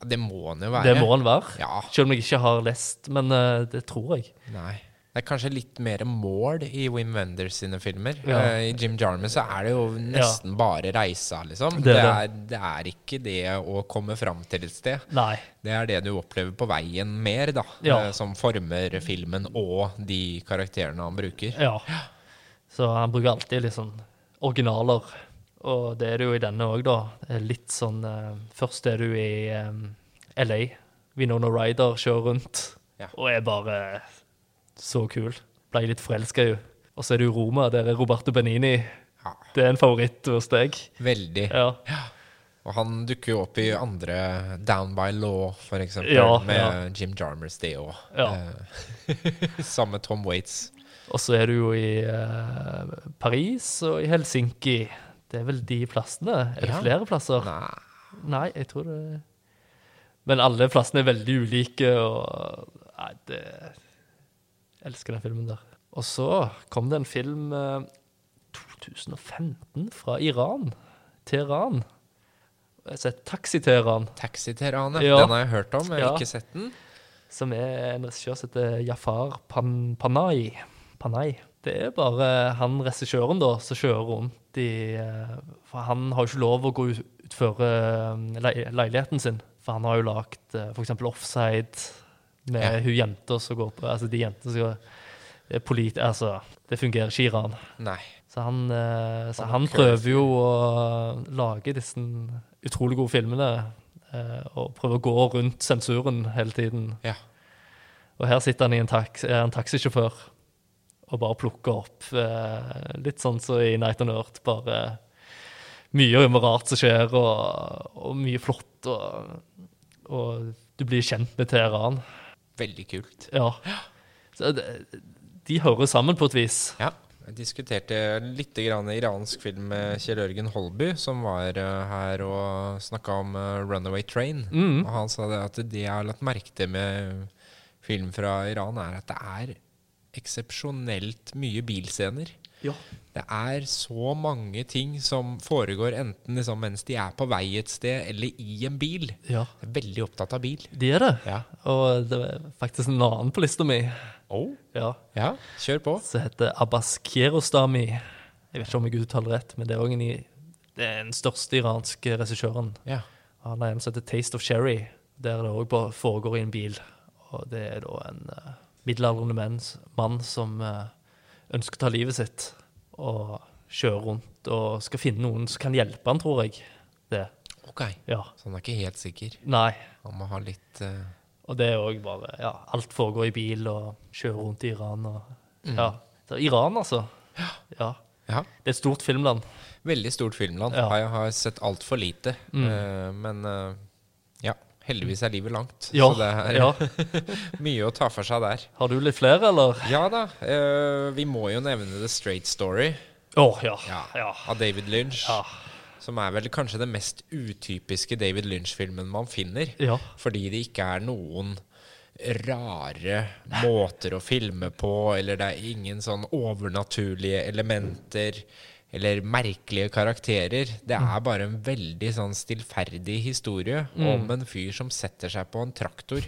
Speaker 1: ja, det må han jo være.
Speaker 2: Det må han være.
Speaker 1: Ja.
Speaker 2: Selv om jeg ikke har lest, men uh, det tror jeg.
Speaker 1: Nei. Det er kanskje litt mer mål i Wim Wenders sine filmer.
Speaker 2: Ja.
Speaker 1: Eh, I Jim Jarmus så er det jo nesten bare reisa, liksom.
Speaker 2: Det
Speaker 1: Det
Speaker 2: er
Speaker 1: er, det er ikke det å komme fram til et sted.
Speaker 2: Nei.
Speaker 1: Det er det du opplever på veien mer, da.
Speaker 2: Ja.
Speaker 1: eh, Som former filmen og de karakterene han bruker.
Speaker 2: Ja. Så han bruker alltid litt sånn originaler. Og det er det jo i denne òg, da. Litt sånn eh, Først er du i um, LA. Winona Ryder kjører rundt
Speaker 1: Ja.
Speaker 2: og er bare så kul. Ble litt forelska i henne. Og så er det jo Roma. Der er Roberto Benini.
Speaker 1: Ja,
Speaker 2: Det er en favoritt hos deg.
Speaker 1: veldig.
Speaker 2: Ja.
Speaker 1: Og han dukker jo opp i andre Down by Law, for eksempel,
Speaker 2: Ja,
Speaker 1: med
Speaker 2: ja.
Speaker 1: Jim Jarmers, det òg.
Speaker 2: Ja.
Speaker 1: Sammen med Tom Waits.
Speaker 2: Og så er du jo i eh, Paris og i Helsinki. Det er vel de plassene? Er det
Speaker 1: Ja.
Speaker 2: flere plasser?
Speaker 1: Nei.
Speaker 2: Nei, jeg tror det Men alle plassene er veldig ulike, og Nei, det elsker den filmen der. Og så kom det en film eh, 2015 fra Iran. Teheran. Jeg har sett Taxi-Teheran,
Speaker 1: Taxi-Teheran,
Speaker 2: Ja.
Speaker 1: Den har jeg hørt om, jeg har
Speaker 2: Ja.
Speaker 1: ikke sett den.
Speaker 2: som er en regissør som heter Jafar Pan Panay. Panay. Det er bare han regissøren da, som kjører rundt i eh, For han har jo ikke lov å gå ut- utfor eh, leiligheten sin. For han har jo lagd f.eks. Offside med
Speaker 1: Ja.
Speaker 2: hun jenta som går på Altså de jentene som går polit, altså, det fungerer ikke i Iran.
Speaker 1: Nei.
Speaker 2: Så han, eh, så
Speaker 1: Han
Speaker 2: prøver jo å lage disse utrolig gode filmene. eh, og prøver å gå rundt sensuren hele tiden.
Speaker 1: Ja.
Speaker 2: Og her sitter han i en, tax, en taxisjåfør og bare plukker opp eh, litt sånn som i Night on Earth. Bare mye rart som skjer, og, og mye flott. Og, og du blir kjent med Teheran.
Speaker 1: Veldig kult.
Speaker 2: Ja. Så det, de hører sammen på et vis.
Speaker 1: Ja. Jeg diskuterte litt grann iransk film med Kjell Ørgen Holby, som var eh, her og snakka om eh, Runaway Train.
Speaker 2: Mm.
Speaker 1: Og han sa det at det jeg har lagt merke til med film fra Iran, er at det er eksepsjonelt mye bilscener.
Speaker 2: Ja.
Speaker 1: Det er så mange ting som foregår enten liksom mens de er på vei et sted, eller i en bil.
Speaker 2: ja.
Speaker 1: Jeg er veldig opptatt av bil.
Speaker 2: De er det.
Speaker 1: Ja.
Speaker 2: Og det er faktisk en annen på lista mi
Speaker 1: Oh.
Speaker 2: ja,
Speaker 1: Ja, kjør på.
Speaker 2: som heter Abbas Kiarostami. Jeg vet ikke om jeg uttaler rett, men det er er den største iranske regissøren.
Speaker 1: Ja.
Speaker 2: Han har en som heter Taste of Cherry, der det òg foregår i en bil. Og det er da en uh, middelaldrende mann, som eh, ønsker å ta livet sitt, og kjøre rundt og skal finne noen som kan hjelpe han, tror jeg. Det.
Speaker 1: Ok.
Speaker 2: Ja.
Speaker 1: Så han er ikke helt sikker.
Speaker 2: Nei.
Speaker 1: Han må ha litt uh...
Speaker 2: Og det er òg bare Ja, alt foregår i bil og kjører rundt i Iran og
Speaker 1: Mm.
Speaker 2: Ja. Så Iran, altså. Ja.
Speaker 1: Ja.
Speaker 2: Det er et stort filmland.
Speaker 1: Veldig stort filmland.
Speaker 2: Ja.
Speaker 1: Jeg har sett altfor lite.
Speaker 2: Mm.
Speaker 1: uh, men ja, heldigvis er livet langt.
Speaker 2: Ja.
Speaker 1: Så det er
Speaker 2: ja.
Speaker 1: mye å ta for seg der.
Speaker 2: Har du litt flere, eller?
Speaker 1: Ja da. Uh, vi må jo nevne The Straight Story
Speaker 2: oh, ja.
Speaker 1: Ja. Av David Lynch. Som er vel kanskje den mest utypiske David Lynch-filmen man finner.
Speaker 2: ja.
Speaker 1: Fordi det ikke er noen rare måter å filme på, eller det er ingen sånn overnaturlige elementer eller merkelige karakterer. Det er bare en veldig sånn stillferdig historie om en fyr som setter seg på en traktor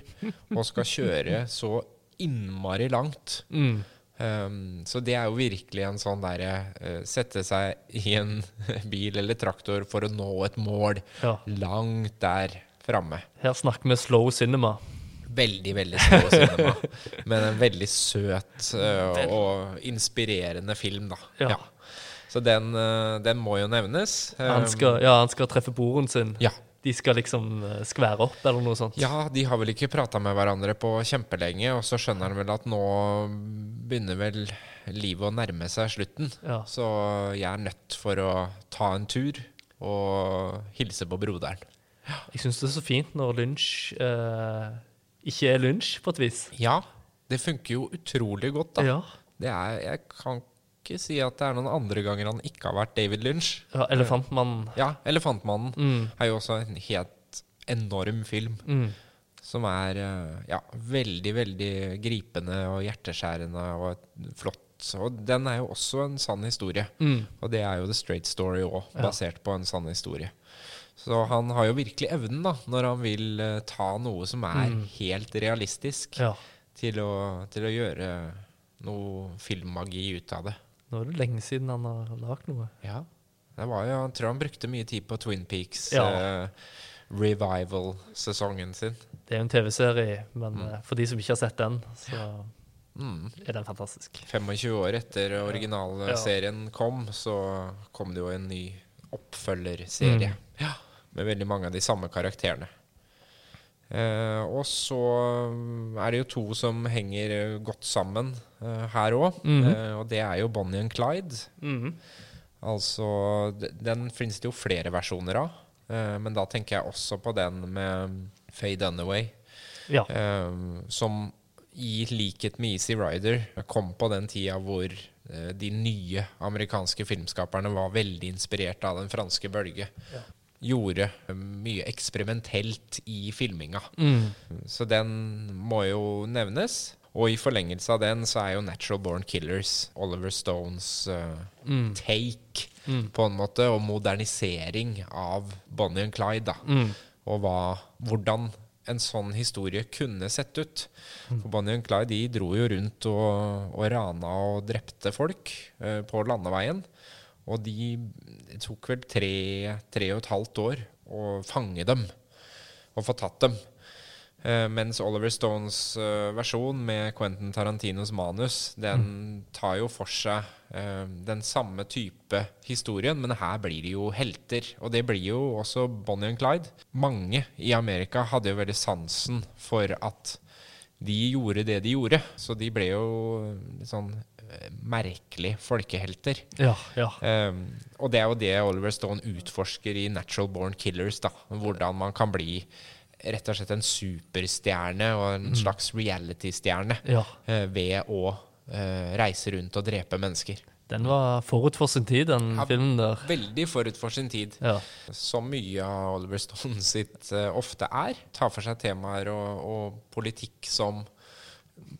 Speaker 1: og skal kjøre så innmari langt.
Speaker 2: Mm.
Speaker 1: Um, så det er jo virkelig en sånn derre uh, Sette seg i en bil eller traktor for å nå et mål
Speaker 2: ja.
Speaker 1: langt der framme.
Speaker 2: Her snakker vi slow cinema.
Speaker 1: Veldig, veldig slow cinema. Men en veldig søt uh, og inspirerende film, da.
Speaker 2: Ja.
Speaker 1: Så den, øh, den må jo nevnes.
Speaker 2: Han
Speaker 1: Um,
Speaker 2: skal, ja, han skal treffe broren sin.
Speaker 1: ja.
Speaker 2: De skal liksom eh, skvære opp, eller noe sånt.
Speaker 1: ja, de har vel ikke prata med hverandre på kjempelenge, og så skjønner han vel at nå begynner vel livet å nærme seg slutten.
Speaker 2: Ja.
Speaker 1: Så jeg er nødt for å ta en tur og hilse på broderen.
Speaker 2: Jeg syns det er så fint når lunsj eh, ikke er lunsj, på et vis.
Speaker 1: Ja, det funker jo utrolig godt, da.
Speaker 2: Ja.
Speaker 1: Det er, jeg kan ikke si at det er noen andre ganger han ikke har vært David Lynch.
Speaker 2: ja Elefantmannen.
Speaker 1: Ja, 'Elefantmannen'
Speaker 2: Mm.
Speaker 1: er jo også en helt enorm film.
Speaker 2: Mm.
Speaker 1: Som er eh, ja, veldig, veldig gripende og hjerteskjærende og flott. Og den er jo også en sann historie.
Speaker 2: Mm.
Speaker 1: Og det er jo The Straight Story òg,
Speaker 2: Ja.
Speaker 1: basert på en sann historie. Så han har jo virkelig evnen, da, når han vil eh, ta noe som er
Speaker 2: Mm.
Speaker 1: helt realistisk,
Speaker 2: Ja.
Speaker 1: til, å, til å gjøre noe filmmagi ut av det.
Speaker 2: Nå er det lenge siden han har lagd noe.
Speaker 1: Ja. Det var jo, jeg tror han brukte mye tid på Twin Peaks.
Speaker 2: Ja.
Speaker 1: eh, Revival-sesongen sin.
Speaker 2: Det er jo en TV-serie, men
Speaker 1: Mm.
Speaker 2: eh, for de som ikke har sett den, så
Speaker 1: Mm.
Speaker 2: er den fantastisk.
Speaker 1: 25 år etter originalserien kom, så kom det jo en ny oppfølgerserie.
Speaker 2: Mm.
Speaker 1: Ja, med veldig mange av de samme karakterene. Eh, og så mm, er det jo to som henger eh, godt sammen eh, her òg.
Speaker 2: Mhm.
Speaker 1: eh, og det er jo Bonnie and Clyde.
Speaker 2: Mhm.
Speaker 1: Altså, den finnes det jo flere versjoner av. eh, men da tenker jeg også på den med Faye Dunaway.
Speaker 2: Ja.
Speaker 1: Som i likhet med Easy Rider kom på den tida hvor de nye amerikanske filmskaperne var veldig inspirert av den franske bølge.
Speaker 2: Ja.
Speaker 1: Gjorde mye eksperimentelt i filminga.
Speaker 2: Mm.
Speaker 1: Så den må jo nevnes. Og i forlengelse av den så er jo Natural Born Killers Oliver Stones uh,
Speaker 2: Mm.
Speaker 1: take
Speaker 2: Mm.
Speaker 1: på en måte, og modernisering av Bonnie and Clyde. da
Speaker 2: Mm.
Speaker 1: og hva, hvordan en sånn historie kunne sett ut. For Bonnie og Clyde de dro jo rundt og, og rana og drepte folk uh, på landeveien. Og de det tok vel tre, tre og et halvt år å fange dem og få tatt dem. Uh, mens Oliver Stones uh, versjon med Quentin Tarantinos manus, den tar jo for seg uh, den samme type historien, men her blir det jo helter. Og det blir jo også Bonnie and Clyde. Mange i Amerika hadde jo veldig sansen for at de gjorde det de gjorde. Så de ble jo litt sånn merkelig folkehelter.
Speaker 2: Ja, ja.
Speaker 1: Um, og det er jo det Oliver Stone utforsker i 'Natural Born Killers'. da Hvordan man kan bli rett og slett en superstjerne og en slags reality-stjerne
Speaker 2: ja.
Speaker 1: uh, ved å uh, reise rundt og drepe mennesker.
Speaker 2: Den var forut for sin tid, den
Speaker 1: Ja.
Speaker 2: filmen der.
Speaker 1: Veldig forut for sin tid.
Speaker 2: Ja.
Speaker 1: Som mye av Oliver Stone sitt uh, ofte er. Tar for seg temaer og, og politikk som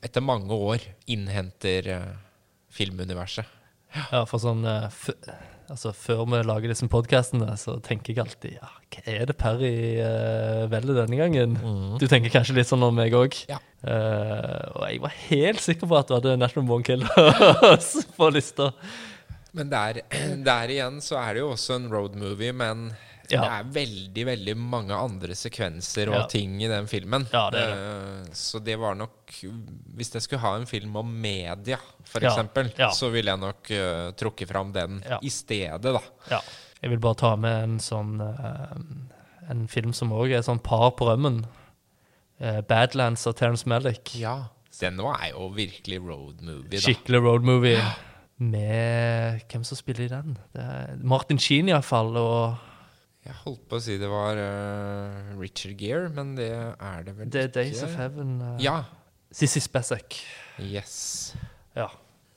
Speaker 1: etter mange år innhenter uh, filmuniverset.
Speaker 2: Ja, for sånn f Altså, før vi lager disse podkastene, så tenker jeg alltid ja, hva er det Perry uh, velger denne gangen? Du tenker kanskje litt sånn om meg òg.
Speaker 1: Ja.
Speaker 2: og jeg var helt sikker på at du hadde National Born Killers på lista.
Speaker 1: Men der, der igjen så er det jo også en road movie, men
Speaker 2: Ja.
Speaker 1: det er veldig, veldig mange andre sekvenser og
Speaker 2: Ja.
Speaker 1: ting i den filmen.
Speaker 2: Ja, det er
Speaker 1: Eh, Så det var nok Hvis jeg skulle ha en film om media, for
Speaker 2: Ja,
Speaker 1: så ville jeg nok uh, trukket fram den i stedet, da.
Speaker 2: Ja. Jeg vil bare ta med en sånn uh, En film som òg er sånn par på rømmen. Uh, Badlands av Terence Malick.
Speaker 1: Ja. Den nå er jo virkelig road movie, da.
Speaker 2: Skikkelig road movie. Med Hvem som spiller i den? Det Martin Sheen, iallfall. Og
Speaker 1: Jeg holdt på å si det var uh, Richard Gere, men det er det vel
Speaker 2: det er Days of Heaven. Uh,
Speaker 1: Ja.
Speaker 2: Sissy Spacek.
Speaker 1: Yes.
Speaker 2: Ja.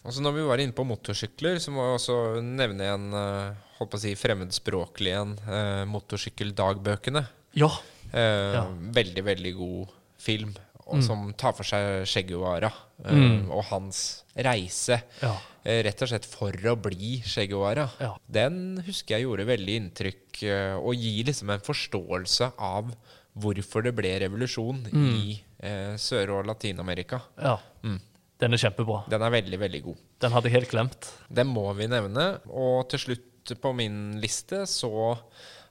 Speaker 1: Og så når vi var inne på motorsykler, så må jeg også nevne en uh, holdt på å si fremmedspråklig en. uh, motorsykkeldagbøkene.
Speaker 2: Ja.
Speaker 1: Uh,
Speaker 2: Ja.
Speaker 1: Veldig, veldig god film. Og
Speaker 2: Mm.
Speaker 1: som tar for seg Che Guevara eh,
Speaker 2: Mm.
Speaker 1: og hans reise.
Speaker 2: Ja.
Speaker 1: eh, rett og slett for å bli Che Guevara.
Speaker 2: Ja.
Speaker 1: Den husker jeg gjorde veldig inntrykk, eh, og gir liksom en forståelse av hvorfor det ble revolusjon i eh, Sør- og Latin-Amerika.
Speaker 2: ja.
Speaker 1: Mm.
Speaker 2: Den er kjempebra.
Speaker 1: Den er veldig, veldig god.
Speaker 2: Den hadde jeg helt glemt.
Speaker 1: Den må vi nevne. Og til slutt på min liste så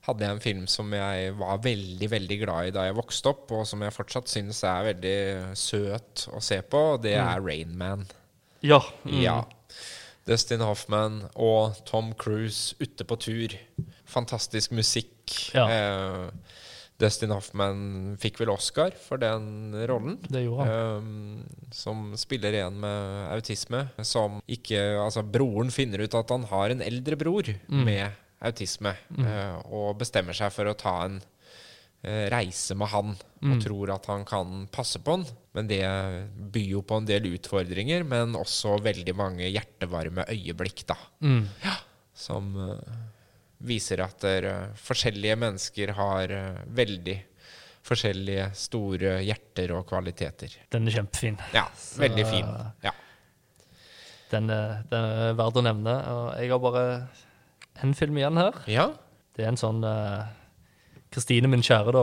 Speaker 1: hadde jeg en film som jeg var veldig, veldig glad i da jeg vokste opp, og som jeg fortsatt syns er veldig søt å se på, og det er Rain Man.
Speaker 2: Ja. Mm.
Speaker 1: Ja. Dustin Hoffman og Tom Cruise ute på tur. Fantastisk musikk.
Speaker 2: Ja.
Speaker 1: Eh, Dustin Hoffman fikk vel Oscar for den rollen.
Speaker 2: Det gjorde han.
Speaker 1: Um, som spiller en med autisme. Som ikke Altså, broren finner ut at han har en eldre bror
Speaker 2: Mm.
Speaker 1: med autisme, eh, og bestemmer seg for å ta en eh, reise med han,
Speaker 2: Mm.
Speaker 1: og tror at han kan passe på han. Men det byr jo på en del utfordringer, men også veldig mange hjertevarme øyeblikk, da.
Speaker 2: Mm.
Speaker 1: Som eh, viser at eh, forskjellige mennesker har veldig forskjellige store hjerter og kvaliteter.
Speaker 2: Den er kjempefin.
Speaker 1: Ja, veldig fin. Ja.
Speaker 2: Den er, den er verd å nevne. Og jeg har bare en film igjen her.
Speaker 1: ja.
Speaker 2: Det er en sånn Kristine, Kristine, min kjære, da,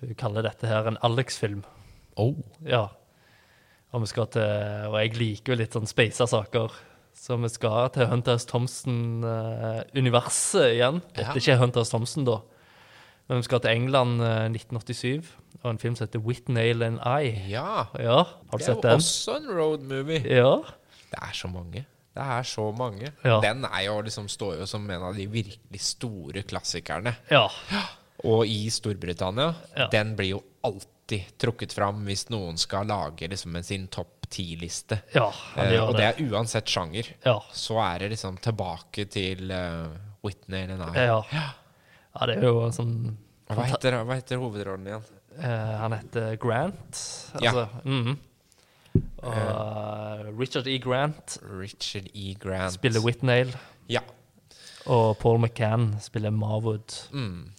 Speaker 2: hun kaller dette her en Alex-film.
Speaker 1: Oh.
Speaker 2: Ja. Og vi skal til Og jeg liker jo litt sånn speisa saker. Så vi skal til Hunters Thompson-universet igjen. Dette er ikke Hunters Thompson, da. Men vi skal til England uh, 1987, og en film som heter With Nail and Eye.
Speaker 1: Ja.
Speaker 2: Ja, har du
Speaker 1: Det er jo
Speaker 2: den?
Speaker 1: også en road movie.
Speaker 2: Ja.
Speaker 1: Det er så mange. Det er så mange.
Speaker 2: Ja.
Speaker 1: Den er jo liksom, står jo som en av de virkelig store klassikerne.
Speaker 2: Ja.
Speaker 1: Og i Storbritannia,
Speaker 2: Ja.
Speaker 1: den blir jo alltid trukket fram hvis noen skal lage liksom sin topp ti-liste.
Speaker 2: Ja,
Speaker 1: Eh, og det er uansett sjanger.
Speaker 2: Ja.
Speaker 1: Så er det liksom tilbake til uh, Whitney eller nei.
Speaker 2: Ja. ja, det er jo sånn
Speaker 1: Hva heter, hva heter hovedrollen igjen?
Speaker 2: Uh, han heter Grant.
Speaker 1: Ja.
Speaker 2: Mm mhm. Og eh, Richard E. Grant
Speaker 1: Richard E. Grant.
Speaker 2: spiller Whitnail.
Speaker 1: Ja.
Speaker 2: Og Paul McCann spiller Marwood.
Speaker 1: Mm.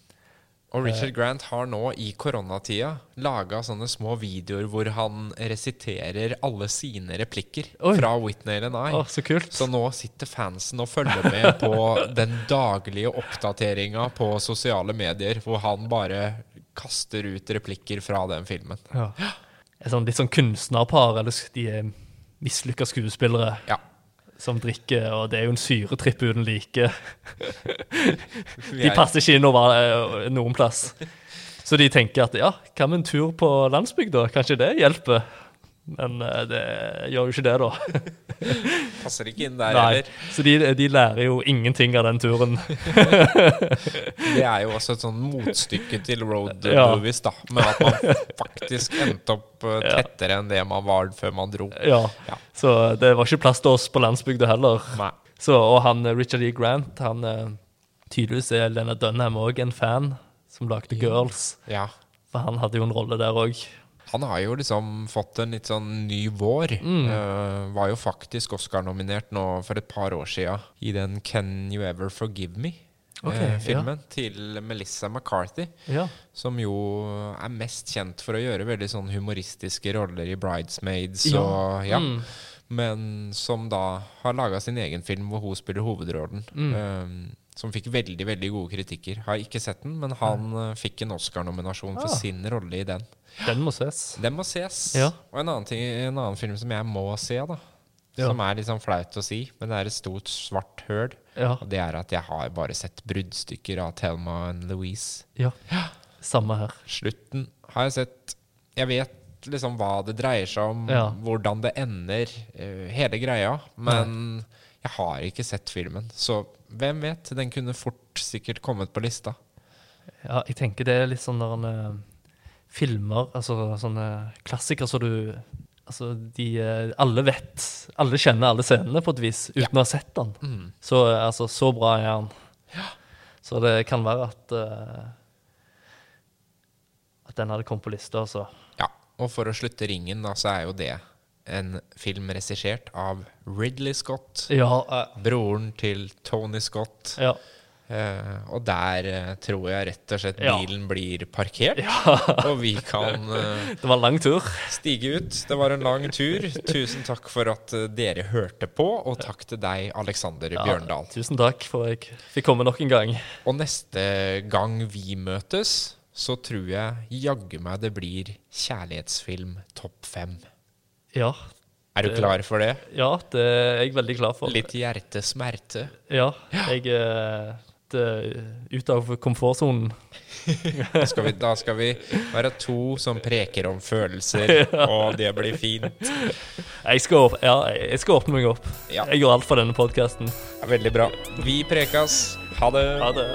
Speaker 1: Og Richard Grant har nå i koronatida laga sånne små videoer hvor han resiterer alle sine replikker
Speaker 2: Oi.
Speaker 1: fra Whitney and I.
Speaker 2: Oh, så kult.
Speaker 1: Så nå sitter fansen og følger med på den daglige oppdateringa på sosiale medier, hvor han bare kaster ut replikker fra den filmen.
Speaker 2: Ja. Et sånn, litt sånn kunstnerpar, eller de er mislykka skuespillere
Speaker 1: Ja.
Speaker 2: som drikker, og det er jo en syretripp uten like. De passer ikke inn over eh, noen plass. Så de tenker at ja, hva med en tur på landsbygda? Kanskje det hjelper? Men eh, det gjør jo ikke det, da.
Speaker 1: passer ikke inn der
Speaker 2: Nei.
Speaker 1: heller.
Speaker 2: Så de, de lærer jo ingenting av den turen.
Speaker 1: Det er jo også et sånn motstykke til road
Speaker 2: Ja.
Speaker 1: movies, da. Med at man faktisk endte opp tettere
Speaker 2: Ja.
Speaker 1: enn det man var før man dro.
Speaker 2: Ja.
Speaker 1: Ja.
Speaker 2: Så det var ikke plass til oss på landsbygda heller.
Speaker 1: Nei.
Speaker 2: Så, og han eh, Richard E. Grant, han eh, tydeligvis er Lena Dunham òg en fan, som lagde Girls.
Speaker 1: Ja.
Speaker 2: For han hadde jo en rolle der òg.
Speaker 1: Han har jo liksom fått en litt sånn ny vår.
Speaker 2: Mm.
Speaker 1: Uh, var jo faktisk Oscar-nominert nå for et par år sia i den 'Can You Ever Forgive
Speaker 2: Ok,
Speaker 1: Me'-filmen til Melissa McCarthy.
Speaker 2: Ja.
Speaker 1: Som jo er mest kjent for å gjøre veldig sånn humoristiske roller i 'Bridesmaids'
Speaker 2: Ja.
Speaker 1: og ja.
Speaker 2: Mm.
Speaker 1: men som da har laga sin egen film hvor hun spiller hovedrollen. Um, som fikk veldig veldig gode kritikker. Har ikke sett den, men han uh, fikk en Oscar-nominasjon for
Speaker 2: Ah.
Speaker 1: sin rolle i den.
Speaker 2: Den må ses.
Speaker 1: Den må ses.
Speaker 2: Ja.
Speaker 1: Og en annen, ting, en annen film som jeg må se, da.
Speaker 2: Ja.
Speaker 1: Som er litt sånn flaut å si, men det er et stort svart høl.
Speaker 2: Ja.
Speaker 1: Og det er at jeg har bare sett bruddstykker av Thelma og Louise.
Speaker 2: ja. Samme her.
Speaker 1: Slutten har jeg sett. Jeg vet liksom hva det dreier seg om,
Speaker 2: Ja.
Speaker 1: hvordan det ender, uh, hele greia. Men jeg har ikke sett filmen, så hvem vet? Den kunne fort sikkert kommet på lista.
Speaker 2: Ja, jeg tenker det er litt sånn når eh, filmer, altså sånne klassikere som du Altså, de eh, Alle vet Alle kjenner alle scenene på et vis, uten å ha sett den.
Speaker 1: Mm.
Speaker 2: Så, eh, altså, så bra er han. Så det kan være at uh, At den hadde kommet på lista, altså.
Speaker 1: Ja, og for å slutte ringen, da, så er jo det en film regissert av Ridley Scott.
Speaker 2: Ja. eh,
Speaker 1: Broren til Tony Scott.
Speaker 2: ja.
Speaker 1: Eh, og der eh, tror jeg rett og slett
Speaker 2: Ja.
Speaker 1: bilen blir parkert. og vi kan eh,
Speaker 2: Det var en lang tur.
Speaker 1: stige ut. Det var en lang tur. Tusen takk for at eh, dere hørte på, og takk til deg, Alexander
Speaker 2: Ja,
Speaker 1: Bjørndal.
Speaker 2: Tusen takk for at jeg fikk komme nok en gang.
Speaker 1: Og neste gang vi møtes, så tror jeg jaggu meg det blir kjærlighetsfilm topp fem.
Speaker 2: Ja.
Speaker 1: Er du klar for det?
Speaker 2: Ja, det er jeg veldig klar for.
Speaker 1: Litt hjertesmerte.
Speaker 2: Ja. Jeg er ut av komfortsonen.
Speaker 1: Da da skal vi være to som preker om følelser, og det blir fint.
Speaker 2: Jeg skal, ja, jeg skal åpne meg opp.
Speaker 1: Ja.
Speaker 2: Jeg gjør alt for denne podkasten.
Speaker 1: Veldig bra. Vi prekas. Ha det.
Speaker 2: Ha det.